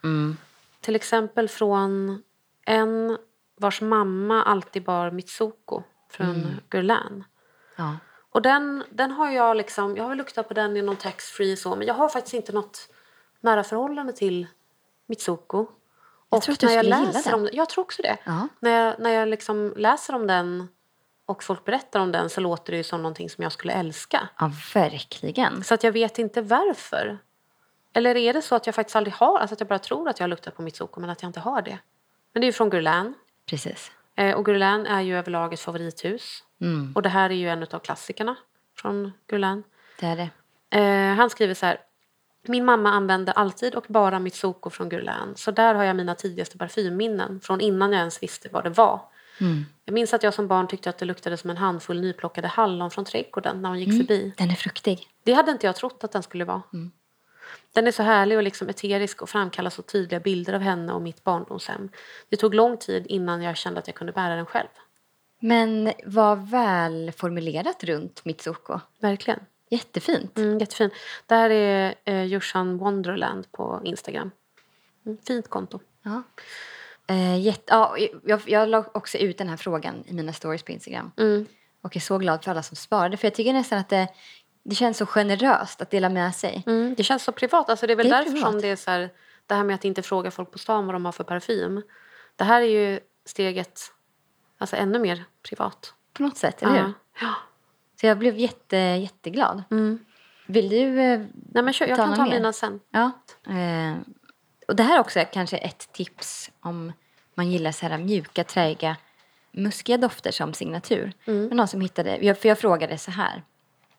Mm. Till exempel från en vars mamma alltid bar Mitsuko från Mm. Guerlain. Ja. Och den, den har jag liksom, jag har väl luktat på den i någon taxfree så, men jag har faktiskt inte något nära förhållande till Mitsuko. Och tror att du när jag skulle gilla läser den. om jag tror också det. Ja. När jag, när jag liksom läser om den och folk berättar om den så låter det ju som någonting som jag skulle älska. ja, verkligen. Så att jag vet inte varför. Eller är det så att jag faktiskt aldrig har, alltså att jag bara tror att jag har luktat på Mitsuko men att jag inte har det. Men det är ju från Guerlain. Precis. Eh, och Guerlain är ju överlag ett favorithus. Mm. Och det här är ju en av klassikerna från Guerlain. Det är det. Eh, han skriver så här. Min mamma använder alltid och bara Mitsuko från Guerlain. Så där har jag mina tidigaste parfymminnen från innan jag ens visste vad det var. Mm. Jag minns att jag som barn tyckte att det luktade som en handfull nyplockade hallon från trädgården när hon gick förbi. Den är fruktig. Det hade inte jag trott att den skulle vara. Den är så härlig och liksom eterisk och framkallar så tydliga bilder av henne och mitt barndomshem. Det tog lång tid innan jag kände att jag kunde bära den själv. Men vad väl formulerat runt Mitsuko. Verkligen. Jättefint. Mm, jättefin. Det här är eh, Joshan Wonderland på Instagram. Mm, fint konto. Ja. Eh, jätte, ja, jag, jag la också ut den här frågan i mina stories på Instagram. Mm. Och är så glad för alla som svarade. För jag tycker nästan att det, det känns så generöst att dela med sig. Mm, det känns så privat. Alltså det är väl Det är därför privat. som det är så här, det här med att inte fråga folk på stan vad de har för parfym. Det här är ju steget alltså ännu mer privat. På något sätt, eller hur? Ja. Så jag blev jätte, jätteglad. Mm. Vill du eh, Nej, men kör, jag Ta kan ta mer? mina sen. Ja. Eh, och det här också är kanske ett tips om man gillar så här mjuka, träiga, muskiga dofter som signatur. Men någon som hittade, för jag frågade så här.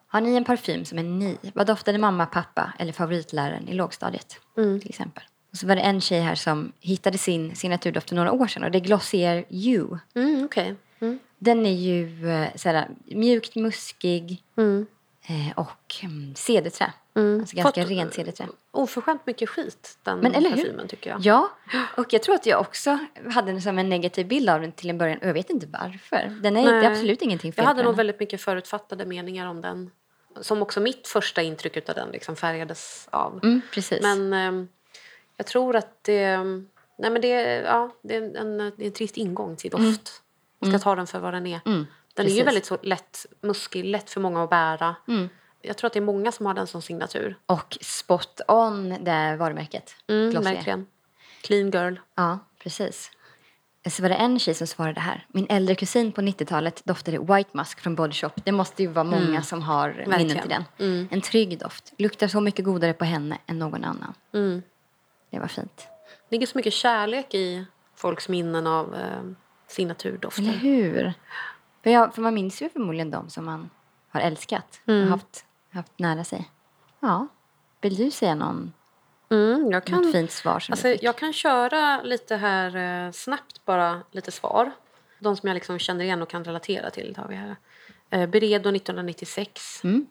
Har ni en parfym som är ni? Vad doftade mamma, pappa eller favoritläraren i lågstadiet? Till exempel. Och så var det en tjej här som hittade sin signaturdoft för några år sedan och det är Glossier You. Mm, okej. Mm. Den är ju eh, så här, mjukt muskig Mm. eh, och mm, cederträ. Mm. Alltså ganska Fått- rent cederträ. Oförskämt mycket skit, den Men eller hur? parfymen tycker jag. Ja, och jag tror att jag också hade en, en negativ bild av den till en början. Och jag vet inte varför. Den är inte, absolut ingenting fel Jag hade nog väldigt mycket förutfattade meningar om den. Som också mitt första intryck av den liksom färgades av. Mm, precis. Men ehm, jag tror att det... Nej men det, ja, det, är en, det är en trist ingång till doft. Man ska ta den för vad den är. Mm, den är ju precis. väldigt så lätt muskig, lätt för många att bära. Mm. Jag tror att det är många som har den som signatur. Och spot on det varumärket. Mm, Glossier. verkligen. Clean girl. Ja, precis. Så var det en tjej som svarade här. Min äldre kusin på 90-talet doftade White Musk från Body Shop. Det måste ju vara många som har minnen Mm. Till den. Mm. En trygg doft. Luktar så mycket godare på henne än någon annan. Mm. Det var fint. Det ligger så mycket kärlek i folks minnen av eh, signaturdofter. Eller hur? För, jag, för man minns ju förmodligen de som man har älskat och Mm. haft, haft nära sig. Ja. Vill du säga någon, Mm, jag något kan fint svar som Alltså, jag kan köra lite här eh, snabbt bara lite svar. De som jag liksom känner igen och kan relatera till tar vi här. Eh, Beredo 1996. Mm.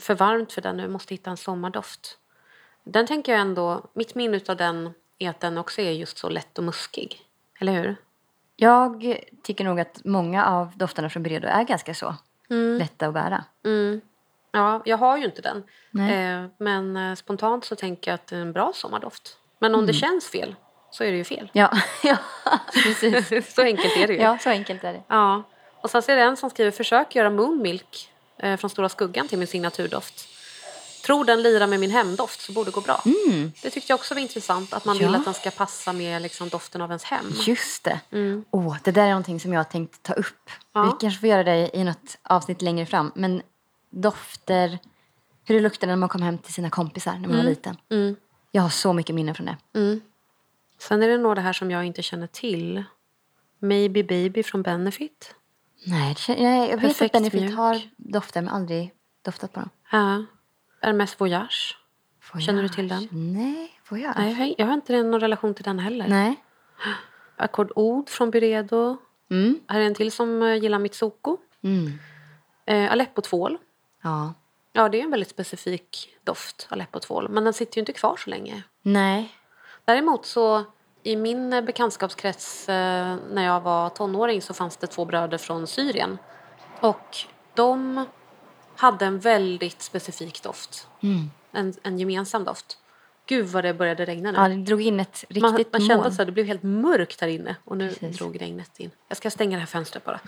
För varmt för den nu, måste hitta en sommardoft. Den tänker jag ändå, mitt minne av den är att den också är just så lätt och muskig. Eller hur? Jag tycker nog att många av dofterna från Beredo är ganska så lätta att bära. Mm. Ja, jag har ju inte den. Eh, men eh, spontant så tänker jag att det är en bra sommardoft. Men om det känns fel så är det ju fel. Ja, ja precis. så enkelt är det ju. Ja, så enkelt är det. Ja. Och sen så är det en som skriver försök göra Moonmilk eh, från Stora Skuggan till min signaturdoft. Tror den lirar med min hemdoft så borde det gå bra. Det tyckte jag också var intressant att man Ja. vill att den ska passa med liksom, doften av ens hem. Just det. Mm. Åh, det där är någonting som jag tänkt ta upp. Ja. Vi kanske får göra det i något avsnitt längre fram. Men dofter, hur det luktade när man kom hem till sina kompisar när man var liten. Mm. Jag har så mycket minnen från det. Mm. Sen är det några här som jag inte känner till. Maybe Baby från Benefit. Nej, det känner- nej, jag vet Perfekt att Benefit mjuk. har dofter men aldrig doftat på dem. Ja. Hermes Voyage. Känner du till den? Nej, jag? Nej, jag har- inte någon relation till den heller. Nej. Oud från Byredo. Mm. Här är en till som eh, gillar Mitsuko. Mm. Eh, Aleppo-tvål. Ja. Ja, det är en väldigt specifik doft, Aleppo-tvål. Men den sitter ju inte kvar så länge. Nej. Däremot så i min eh, bekantskapskrets eh, när jag var tonåring så fanns det två bröder från Syrien. Och de hade en väldigt specifik doft. Mm. En, en gemensam doft. Gud vad det började regna nu. Ja, det drog in ett riktigt man, man kände att det blev helt mörkt här inne och nu Precis. drog regnet in. Jag ska stänga det här fönstret bara.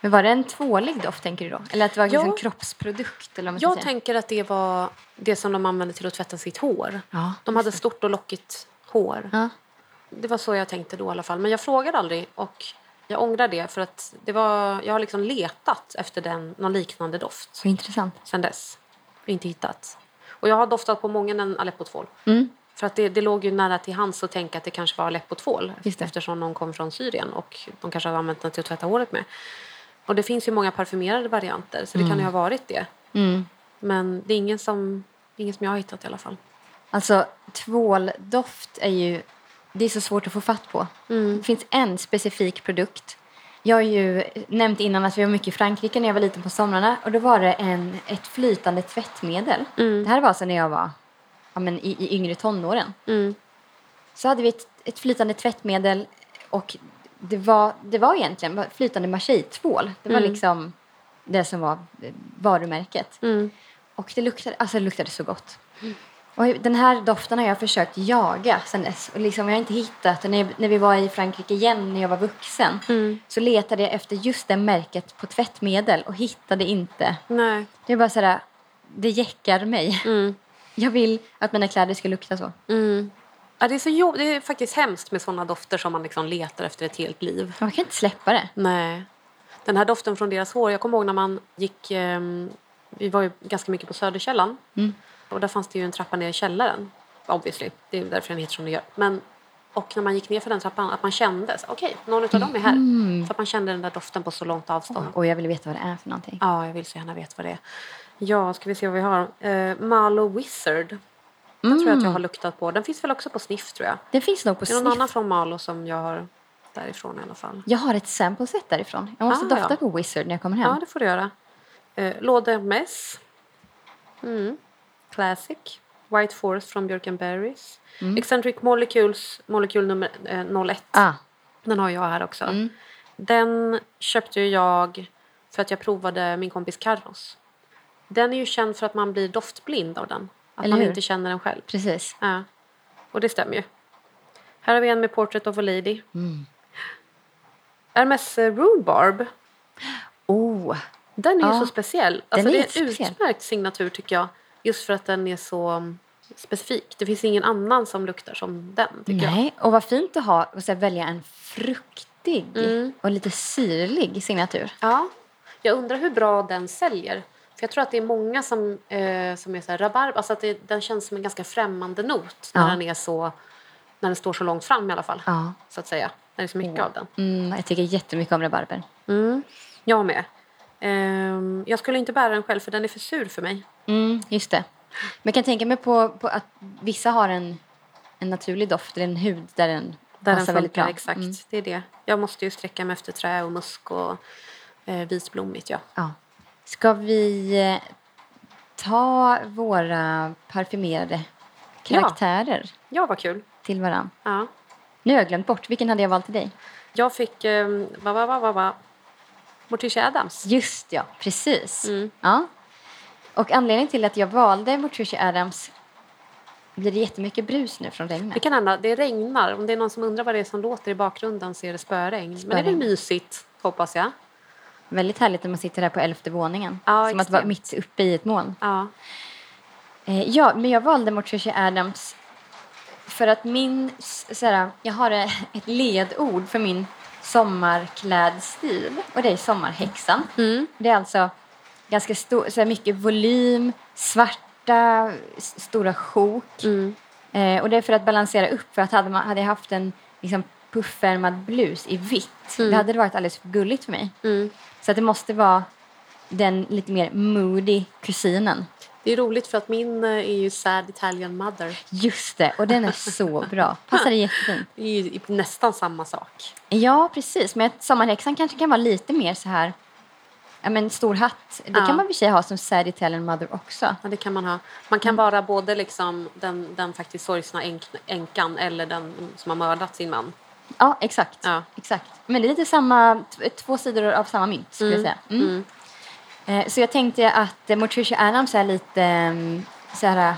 Men var det en tvålig doft tänker du då? Eller att det var Ja. liksom en kroppsprodukt? Eller vad Jag säga? tänker att det var det som de använde till att tvätta sitt hår. Ja, De hade stort och lockigt hår. Ja. Det var så jag tänkte då i alla fall. Men jag frågade aldrig och jag ångrar det för att det var, jag har liksom letat efter den, någon liknande doft Så intressant. sen dess. Och inte hittat. Och jag har doftat på många en Aleppo-tvål. Mm. För att det, det låg ju nära till hands att tänka att det kanske var det. eftersom någon kom från Syrien och de kanske har använt den till att tvätta håret med. Och det finns ju många parfymerade varianter så det kan ju ha varit det. Mm. Men det är ingen som, ingen som jag har hittat i alla fall. Alltså tvåldoft är ju det är så svårt att få fatt på. Det finns en specifik produkt. Jag har ju nämnt innan att vi var mycket i Frankrike när jag var liten på somrarna och då var det en, ett flytande tvättmedel. Det här var alltså när jag var ja, men i, i yngre tonåren. Mm. Så hade vi ett, ett flytande tvättmedel och det var, det var egentligen flytande Marseille-tvål. Det var liksom det som var varumärket. Mm. Och det luktade, alltså det luktade så gott. Och den här doften har jag försökt jaga sen dess. Och liksom jag har inte hittat den. När, när vi var i Frankrike igen när jag var vuxen så letade jag efter just det märket på tvättmedel och hittade inte. Nej. Det är bara sådär, det jäckar mig. Mm. Jag vill att mina kläder ska lukta så. Mm. Ja, det, är så jobb- det är faktiskt hemskt med såna dofter som man liksom letar efter ett helt liv. Man kan inte släppa det. Nej. Den här doften från deras hår. Jag kommer ihåg när man gick... ehm, vi var ju ganska mycket på Söderkällan. Och där fanns det ju en trappa ner i källaren. Obviously. Det är därför den heter som den gör. Men, och när man gick ner för den trappan, att man kände okej, någon av dem är här. Så att man kände den där doften på så långt avstånd. Och jag vill veta vad det är för någonting. Ja, jag vill så gärna veta vad det är. Ja, ska vi se vad vi har. Uh, Malo Wizard. Den tror jag att jag har luktat på. Den finns väl också på Sniff tror jag. Det finns nog på Det är någon sniff. annan från Malo som jag har därifrån i alla fall. Jag har ett sample set därifrån. Jag måste Ah, dofta ja. på Wizard när jag kommer hem. Ja, det får du göra. Uh, Låde Mess. Mm. Classic. White Forest från Björk Berries. Eccentric Molecules, molekul nummer eh, 01. Ah, Den har jag här också. Den köpte ju jag för att jag provade min kompis Carros. Den är ju känd för att man blir doftblind av den. Att Eller man hur? inte känner den själv. precis. Ja. Och det stämmer ju. Här har vi en med Portrait of a Lady. Hermes eh, Rhubarb. Oh, Den är ju Ja, så speciell. den Alltså är det är en utmärkt signatur tycker jag. Just för att den är så mm, specifik. Det finns ingen annan som luktar som den tycker jag. nej. Och vad fint att ha och så välja en fruktig Mm. och lite syrlig signatur. Ja. Jag undrar hur bra den säljer. För jag tror att det är många som, eh, som är så här rabarb. Alltså att det, den känns som en ganska främmande not när Ja. den är så när den står så långt fram i alla fall. Ja. Så att säga. När det är så mycket av den. Mm, jag tycker jättemycket om rabarber. Mm. Jag med. Ehm, jag skulle inte bära den själv för den är för sur för mig. Mm, just det. Men jag kan tänka mig på, på att vissa har en, en naturlig doft eller en hud där den Där den passar väldigt funkar, bra. exakt. Mm. Det är det. Jag måste ju sträcka mig efter trä och musk och eh, vitblommigt. Ja. Ja. Ska vi eh, ta våra parfymerade karaktärer ja, vad kul. till varann? Ja. Nu har jag glömt bort. Vilken hade jag valt till dig? Jag fick... Eh, va, va, va, va, va. Morticia Adams. Just ja, precis. Mm. Ja. Och anledningen till att jag valde Morticia Adams blir det jättemycket brus nu från regnet. Det kan hända. Det regnar. Om det är någon som undrar vad det är som låter i bakgrunden så är det spöregn. Men det är väl Spöregn. mysigt, hoppas jag. Väldigt härligt när man sitter här på elfte våningen. Ja, Som att vara extremt. mitt uppe i ett moln. Ja. Eh, ja, men jag valde Morticia Adams för att min... s- Såhär, jag har ett ledord för min sommarklädstil och det är sommarhäxan. Mm. Det är alltså ganska stor, såhär mycket volym, svarta, stora sjok. Mm. Eh, och det är för att balansera upp. För att hade, man, hade jag haft en liksom, puffärmad blus i vitt, det hade det varit alldeles för gulligt för mig. Mm. Så att det måste vara den lite mer moody kusinen. Det är roligt för att min eh, är ju Sad Italian Mother. Just det, och den är så bra. Passar jättefint. Det är ju nästan samma sak. Ja, precis. Men sommarhäxan kanske kan vara lite mer så här... Ja, men stor hatt. Det Ja. kan man i sig ha som sad Italian mother också. Ja, det kan man ha. Man kan vara både liksom den, den faktiskt sorgsna änk, änkan eller den som har mördat sin man. Ja, exakt. Ja. exakt. Men det är lite samma, två sidor av samma mynt skulle jag säga. Mm. Eh, Så jag tänkte att eh, Morticia Adams är lite um, så här...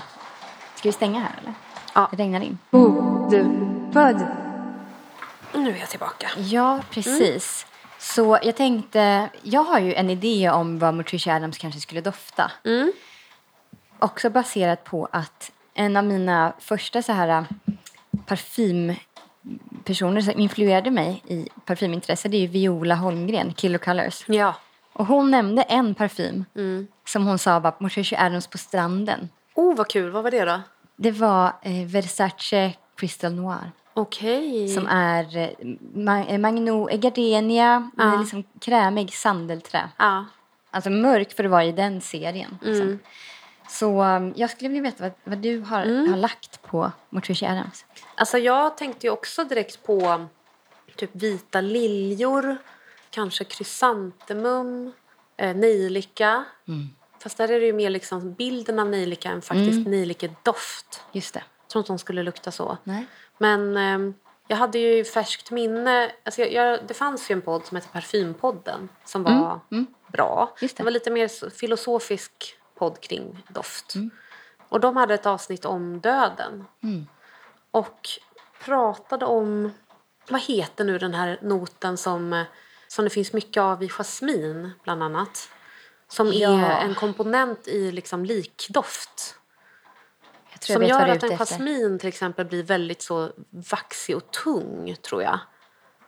Ska vi stänga här eller? Ja. Det regnar in. Bokbubbel. Nu är jag tillbaka. Ja, precis. Så jag tänkte, jag har ju en idé om vad Morticia Adams kanske skulle dofta. Mm. Också baserat på att en av mina första så här äh, parfympersoner som influerade mig i parfymintresse det är ju Viola Holmgren, Killer Colors. Ja. Och hon nämnde en parfym Mm. som hon sa var Morticia Adams på stranden. Oh, vad kul. Vad var det då? Det var eh, Versace Crystal Noir. Okej. Som är eh, eh, magno, gardenia Ja. med liksom krämig sandelträ. Ja. Alltså mörk för att vara i den serien. Liksom. Mm. Så um, jag skulle vilja veta vad, vad du har, har lagt på Morticia Adams. Alltså jag tänkte ju också direkt på typ vita liljor, kanske krysantemum, eh, nejlika. Fast där är det ju mer liksom bilden av nejlika än faktiskt nejlikedoft. Just det. Jag tror inte de skulle lukta så. Nej. Men ehm, jag hade ju färskt minne... Alltså jag, jag, det fanns ju en podd som heter Parfympodden som var bra. Just det. var lite mer filosofisk podd kring doft. Och de hade ett avsnitt om döden. Och pratade om... Vad heter nu den här noten som, eh, som det finns mycket av i jasmin, bland annat? Som Ja. är en komponent i liksom likdoft. Jag tror Som jag gör att en jasmin till exempel blir väldigt så vaxig och tung, tror jag.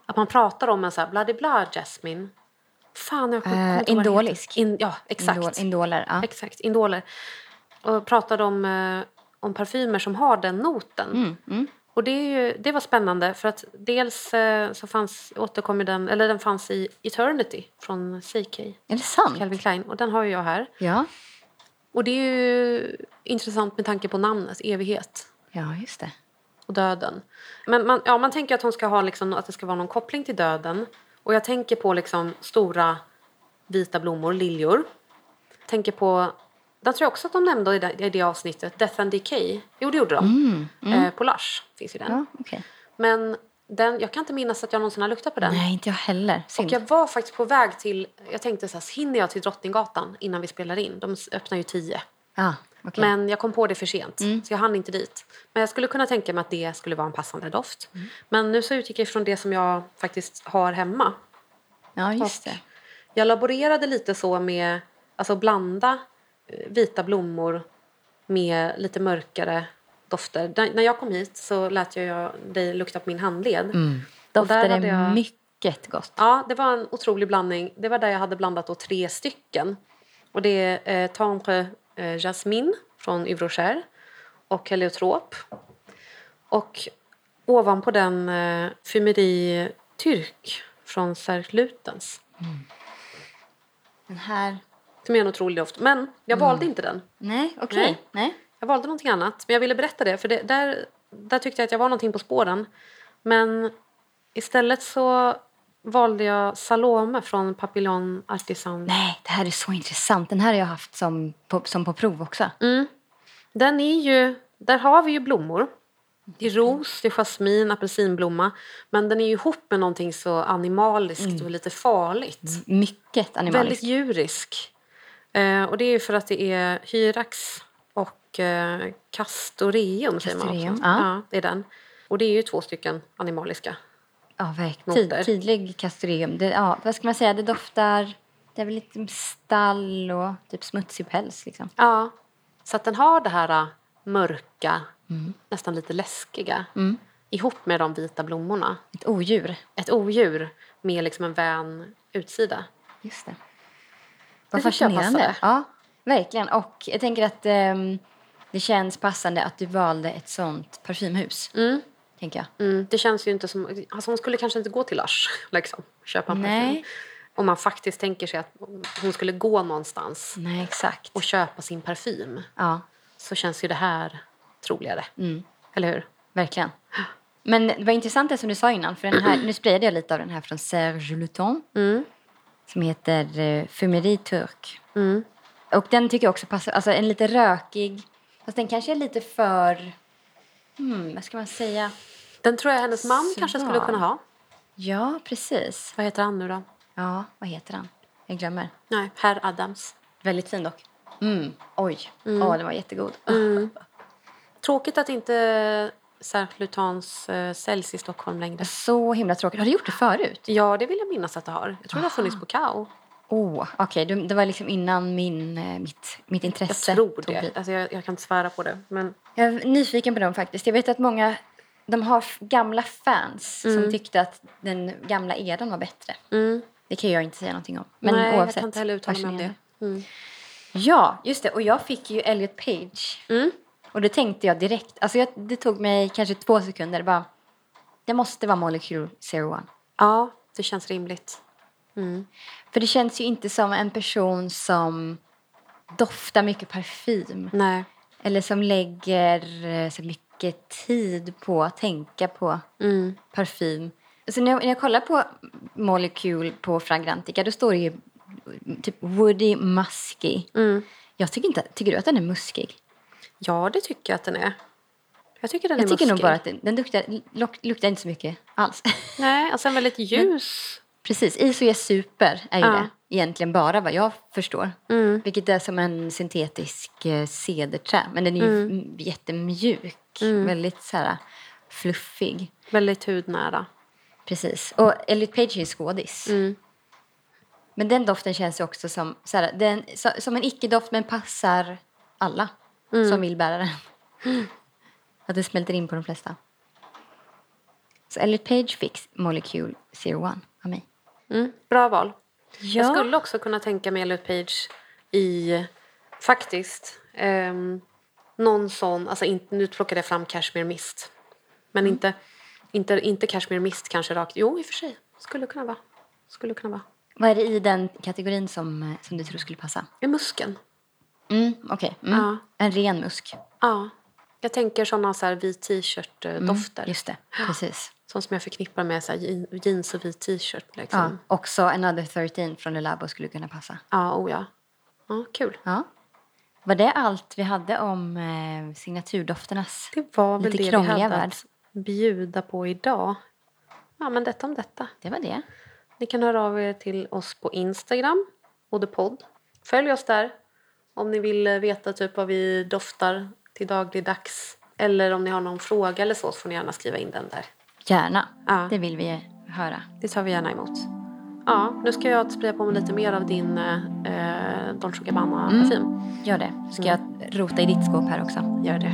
Att man pratar om en så här bla bla jasmine. Fan, jag kommer det indolisk. In, ja, exakt. Indol, indoler, ja. Exakt, indoler. Och pratade om, eh, om parfymer som har den noten. Mm, mm. Och det, ju, det var spännande för att dels eh, så fanns, återkom den, eller den fanns i Eternity från CK, Är det sant? Calvin Klein. Och den har ju jag här. Ja. Och det är ju intressant med tanke på namnet, evighet ja, just det. och döden. Men man, ja, man tänker att hon ska ha liksom, att det ska vara någon koppling till döden. Och jag tänker på liksom stora vita blommor, liljor. Tänker på, den tror jag också att de nämnde i det, i det avsnittet, Death and Decay. Jo, det gjorde de. Eh, på Lush finns ju den. Ja, okej. Men den, jag kan inte minnas att jag någonsin har luktat på den. Nej, inte jag heller. Och Synd. jag var faktiskt på väg till, jag tänkte så här, hinner jag till Drottninggatan innan vi spelar in? De öppnar ju tio. Ah, okej. Men jag kom på det för sent, så jag hann inte dit. Men jag skulle kunna tänka mig att det skulle vara en passande doft. Men nu så utgick jag från det som jag faktiskt har hemma. Ja, just Och det. Jag laborerade lite så med alltså blanda eh, vita blommor med lite mörkare dofter. Där, när jag kom hit så lät jag dig lukta på min handled. Där Doftade hade jag- mycket gott. Ja, det var en otrolig blandning. Det var där jag hade blandat då tre stycken. Och det är eh, Tendre eh, Jasmine från Yves Rocher och Heliotrop. Och ovanpå den eh, Fumeri Turk från Cercle Lutens. Den här... Som är en otrolig doft. Men jag valde inte den. Nej, okej. Nej. Nej. Jag valde någonting annat. Men jag ville berätta det, för det, där, där tyckte jag att jag var någonting på spåren. Men istället så valde jag Salome från Papillon Artisan. Nej, det här är så intressant. Den här har jag haft som på, som på prov också. Mm. Den är ju, där har vi ju blommor. Det är ros, det är jasmin, apelsinblomma. Men den är ju ihop med någonting så animaliskt och lite farligt. Mycket animaliskt. Väldigt djurisk. Eh, och det är för att det är hyrax och eh, castoreum säger man Castoreum, också. ja. det är den. Och det är ju två stycken animaliska. Ja, verkligen. Tid, tydlig. Det, ja, vad ska man säga? Det doftar... Det är väl lite stall och typ smutsig päls. Liksom. Ja. Så att den har det här eh, mörka, nästan lite läskiga ihop med de vita blommorna. Ett odjur. Ett odjur med liksom en vän utsida. Just det. Vad fascinerande. Ja, verkligen. Och jag tänker att ehm, Det känns passande att du valde ett sånt parfymhus, Mm. tänker jag. Mm, det känns ju inte som... Alltså hon skulle kanske inte gå till Lush liksom, och köpa en Nej. parfym. Om man faktiskt tänker sig att hon skulle gå någonstans Nej, exakt. och köpa sin parfym Ja, så känns ju det här troligare. Mm. Eller hur? verkligen. Men det var intressant det som du sa innan, för den här, nu sprayade jag lite av den här från Serge Luton Mm. Som heter uh, Fumerie Turk. Mm. Och den tycker jag också passar, alltså en lite rökig, fast den kanske är lite för, hmm, vad ska man säga? Den tror jag hennes man Sval. kanske skulle kunna ha. Ja, precis. Vad heter han nu då? Ja, vad heter han? Jag glömmer. Nej, Herr Adams. Väldigt fin dock. Mm. Oj, Åh, den var jättegod. Tråkigt att inte Serge Lutans eh, säljs i Stockholm längre. Så himla tråkigt. Har du gjort det förut? Ja, det vill jag minnas att det har. Jag tror det har funnits på Kao. Åh, okej. det- Det var liksom innan min, eh, mitt, mitt Jag intresse tror tog det. Alltså, jag, jag kan inte svära på det. Men Jag är nyfiken på dem faktiskt. Jag vet att många de har gamla fans som tyckte att den gamla eran var bättre. mm. Det kan jag inte säga någonting om. Men Nej, jag oavsett. kan inte heller uttala mig om det. Mm. Ja, just det. Och jag fick ju Elliot Page. Och det tänkte jag direkt. Alltså jag, det tog mig kanske två sekunder. Bara, det måste vara Molecule 01. Ja, det känns rimligt. Mm. För det känns ju inte som en person som doftar mycket parfym. Nej. Eller som lägger eh, så mycket tid på att tänka på Mm. parfym. Så när jag, när jag kollar på Molecule på Fragrantica då står det ju typ woody musky. Mm. Jag tycker inte, tycker du att den är muskig? Ja, det tycker jag att den är. Jag tycker den Jag är tycker nog bara att den, den luktar, luk, luktar inte så mycket alls. Nej, alltså en väldigt ljus. Precis, Isoja Super är ju Ja. det. Egentligen bara vad jag förstår. Mm. Vilket är som en syntetisk eh, cederträ. Men den är ju mm. jättemjuk. Väldigt så här fluffig. Väldigt hudnära. Precis. Och Elliot Page är ju skådis. Mm. Men den doften känns ju också som, så här, den, som en icke-doft men passar alla som vill bära den. Att det smälter in på de flesta. Så Elliot Page fick Molecule 01 av mig. Mm. Bra val. Ja. Jag skulle också kunna tänka mig Elliot Page i, faktiskt, ehm, någon sån, alltså inte, nu plockade jag fram Cashmere Mist. Men inte, inte, inte Cashmere Mist kanske rakt, jo i och för sig, skulle kunna vara. Skulle kunna vara. Vad är det i den kategorin som, eh, som du tror skulle passa? I musken. Mm, Okej. Mm. Ja. En ren musk. Ja. Jag tänker såna så här vit t-shirt-dofter. Mm, Just det, precis. Sånt som jag förknippar med så här jean- jeans och vit t-shirt. Ja. Liksom. Också Another 13 från Le Labo skulle kunna passa. Ja, oh ja. Ja, kul. Ja. Var det allt vi hade om eh, signaturdofternas Det var väl lite det vi hade värld? att bjuda på idag. Ja, men detta om detta. Det var det. Ni kan höra av er till oss på Instagram, Podd. Följ oss där om ni vill eh, veta typ vad vi doftar till dagligdags. Eller om ni har någon fråga eller så, så får ni gärna skriva in den där. Gärna. Ja. Det vill vi höra. Det tar vi gärna emot. Ja, nu ska jag spraya på mig lite mer av din eh, Dolce Gabbana-parfym. Gör det. Ska jag rota i ditt skåp här också. Gör det.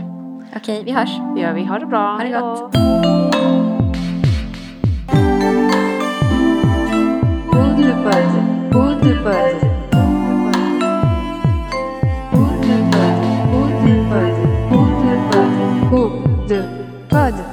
Okej, vi hörs. Det gör vi. Ha det bra. Ha det gott. Woodbud, Woodbud. de pod.